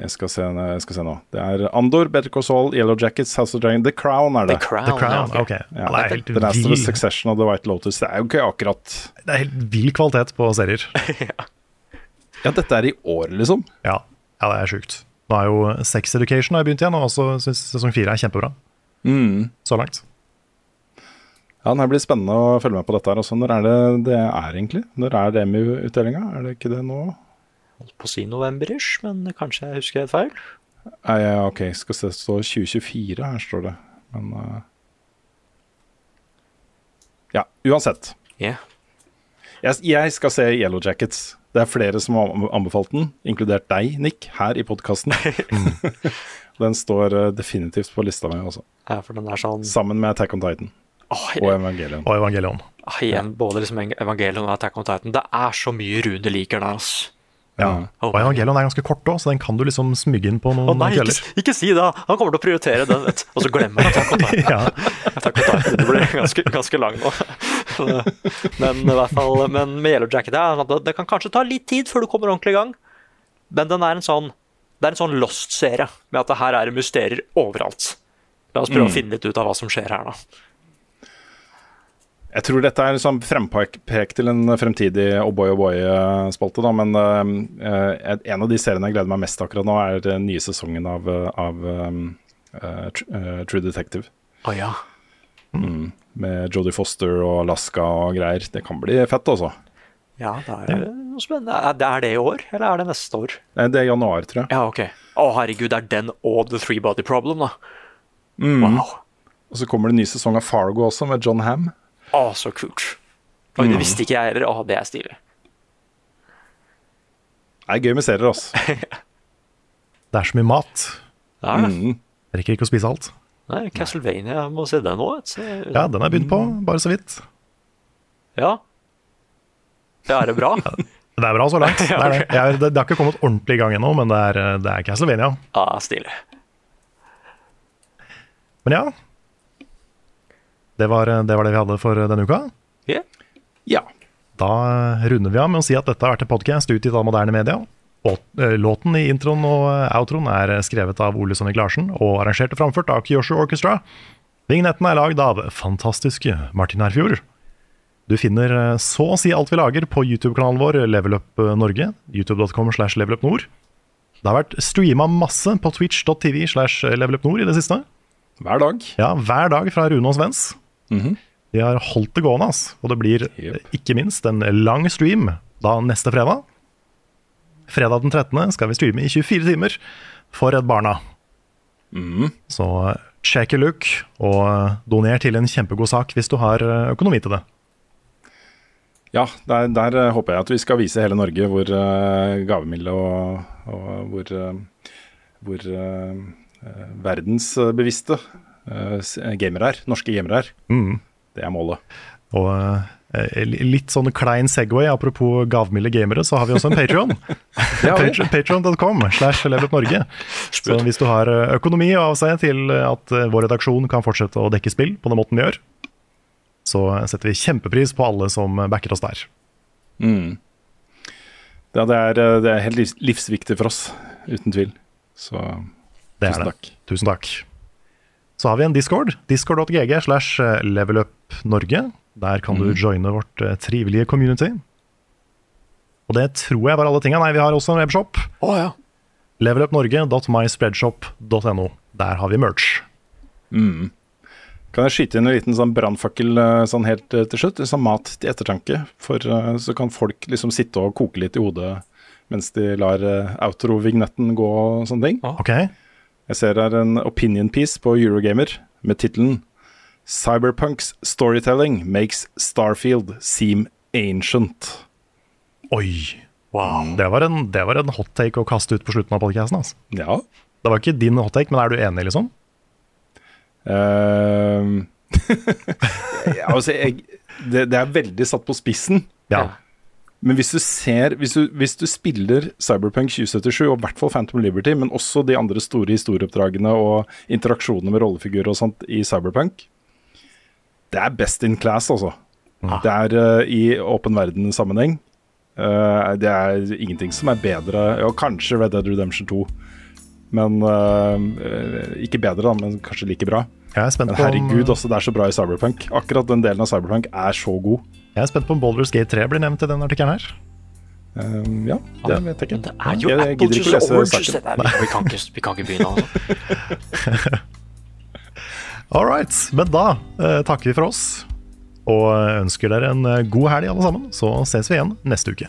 jeg skal, se, jeg skal se nå. Det er Andor, Better Call Saul, Yellow Jackets, House of Dragon The Crown er det. The Crown. The Crown, ok. Ja, Ja, det er helt The Last of the Succession og The White Lotus. Det er jo ikke akkurat det er helt vill kvalitet på serier. Ja, dette er i år, liksom. Ja, ja det er sjukt. Nå er jo Sex Education har jeg begynt igjen, og også syns sesong fire er kjempebra. Så langt. Ja, Det blir spennende å følge med på dette. her også. Når er det det er, egentlig? Når er det MU-utdelinga? Er det ikke det nå? Holdt på å si november-ish, men kanskje jeg husker helt feil. Nei, ja, ok, skal se, det står 2024 her, står det. Men uh... Ja, uansett. Yeah. Jeg, jeg skal se Yellow Jackets. Det er flere som har anbefalt den, inkludert deg, Nick, her i podkasten. den står eh, definitivt på lista mi også. Ja, for den er sånn Sammen med Attack on Titan Åh, og Evangelion. Og Evangelion. ah, Igjen, både liksom Evangelion og Attack on Titan. Det er så mye Rune liker der, altså. Ja. Oh Og Evangelion er ganske kort òg, så den kan du liksom smygge inn på noen oh, nei, ikke, kvelder. ikke si det! Han kommer til å prioritere den, vet du. Og så glemmer han Attack on Titan. Det blir ganske, ganske lang nå. Men i hvert fall Men med Yellow Jacket ja, det- det kan kanskje ta litt tid før du kommer ordentlig i gang. Men den er en sånn Det er en sånn Lost-serie med at det her er mysterier overalt. La oss prøve å finne litt ut av hva som skjer her, da. Jeg tror dette er liksom frempek til en fremtidig O'boy Boy Oh O'boy-spalte, da. Men uh, en av de seriene jeg gleder meg mest akkurat nå, er den nye sesongen av, av um, uh, Tr- eh, True Detective. Å ja. Med Jodie Foster og Alaska og greier. Det kan bli fett, altså. Ja, det er noe spennende. Er det- i år, eller er det neste år? Det er januar, tror jeg. Ja, ok. Å, herregud, det er den og The Three Body Problem, da. Mm. Wow. Og så kommer det en ny sesong av Fargo også, med John Ham. Å, så kult. Oi, det visste ikke jeg heller. Å, det er stilig. Det er gøy med serier, altså. Det er så mye mat. Det er det. Mm. Rekker ikke å spise alt. Nei, Castlevania, jeg må se den nå. vet. Ja, den har jeg begynt på, bare så vidt. Ja. Ja, er det bra? Det er bra så langt. Det, det. Jeg, det, det har ikke kommet ordentlig i gang ennå, men det er, det er Castlevania. Ja, stilig. Men ja. Det var, det var det vi hadde for denne uka. Ja. Ja. Da runder vi av med å si at dette har vært en podkast utgitt av moderne media. Eh, Låten i introen og eh, outroen er skrevet av Ole Sonnik Larsen og arrangert og framført av Kyosho Orchestra. Vignetten er lagd av fantastiske Martin Herfjord. Du finner eh, så å si alt vi lager på YouTube-kanalen vår Level Up eh, Norge. youtube.com slash levelupnord. Det har vært streama masse på twitch.tv slash levelupnord i det siste. Hver dag. Ja, hver dag fra Rune og Svens. Mhm. De har holdt det gående, ass. Og det blir eh, ikke minst en lang stream da neste fredag. Fredag den 13. skal vi streame i 24 timer for Redd Barna. Mm. Så eh, check a look, og eh, doner til en kjempegod sak hvis du har eh, økonomi til det. Ja, der, der håper jeg at vi skal vise hele Norge hvor uh, gavmilde og, og hvor, uh, hvor eh, verdensbevisste gamere her, Norske gamere her. Mm. Det er målet. Og eh, litt sånn klein Segway, apropos gavmilde gamere, så har vi også en Patreon. Ja, vel. Patreon.com slash Norge. Så hvis du har eh, økonomi av seg til at eh, vår redaksjon kan fortsette å dekke spill på den måten vi gjør, så setter vi kjempepris på alle som backer oss der. Mm. Ja, det er, eh, det er helt livsviktig for oss, uten tvil. Så tusen takk. Tusen takk. Så har vi en Discord. Discord.gg slash levelupnorge. Der kan du joine vårt eh, trivelige community. Og det tror jeg var alle tinga. Nei, vi har også en webshop. Oh, ja. Levelupnorge.myspreadshop.no. Der har vi merch. Mm. Kan jeg skyte inn en liten sånn brannfakkel eh, sånn helt eh, til slutt? Sånn mat til ettertanke. For eh, så kan folk liksom sitte og koke litt i hodet mens de lar eh, outro-vignetten gå og sånne ting. Ok? Jeg ser her en opinion piece på Eurogamer med tittelen Cyberpunks storytelling makes Starfield seem ancient. Oi. Det, var en, det var en hot take å kaste ut på slutten av podcasten. Altså. Ja. Det var ikke din hot take, men er du enig, liksom? Uh, altså, jeg, det, det er veldig satt på spissen. Ja. Men hvis du ser hvis du, hvis du spiller Cyberpunk 2077, og i hvert fall Phantom Liberty, men også de andre store historieoppdragene og interaksjonene med rollefigurer og sånt i Cyberpunk, det er best in class, altså. Det er uh, i åpen verden-sammenheng. Uh, det er ingenting som er bedre Ja, kanskje Red Dead Redemption 2. Men uh, Ikke bedre, da, men kanskje like bra. Jeg er spent Men herregud, om- også det er så bra i Cyberpunk. Akkurat den delen av Cyberpunk er så god. Jeg er spent på om Boulders Gate 3 blir nevnt i denne artikkelen her. Um, ja, det vet jeg ikke. Det er jo Jeg- jeg apple juice og orange juice. saken. det Vi, vi, kan ikke, vi kan ikke begynne, altså. All right. Men da uh, takker vi for oss. Og ønsker dere en eh, god helg, alle sammen. Så ses vi igjen neste uke.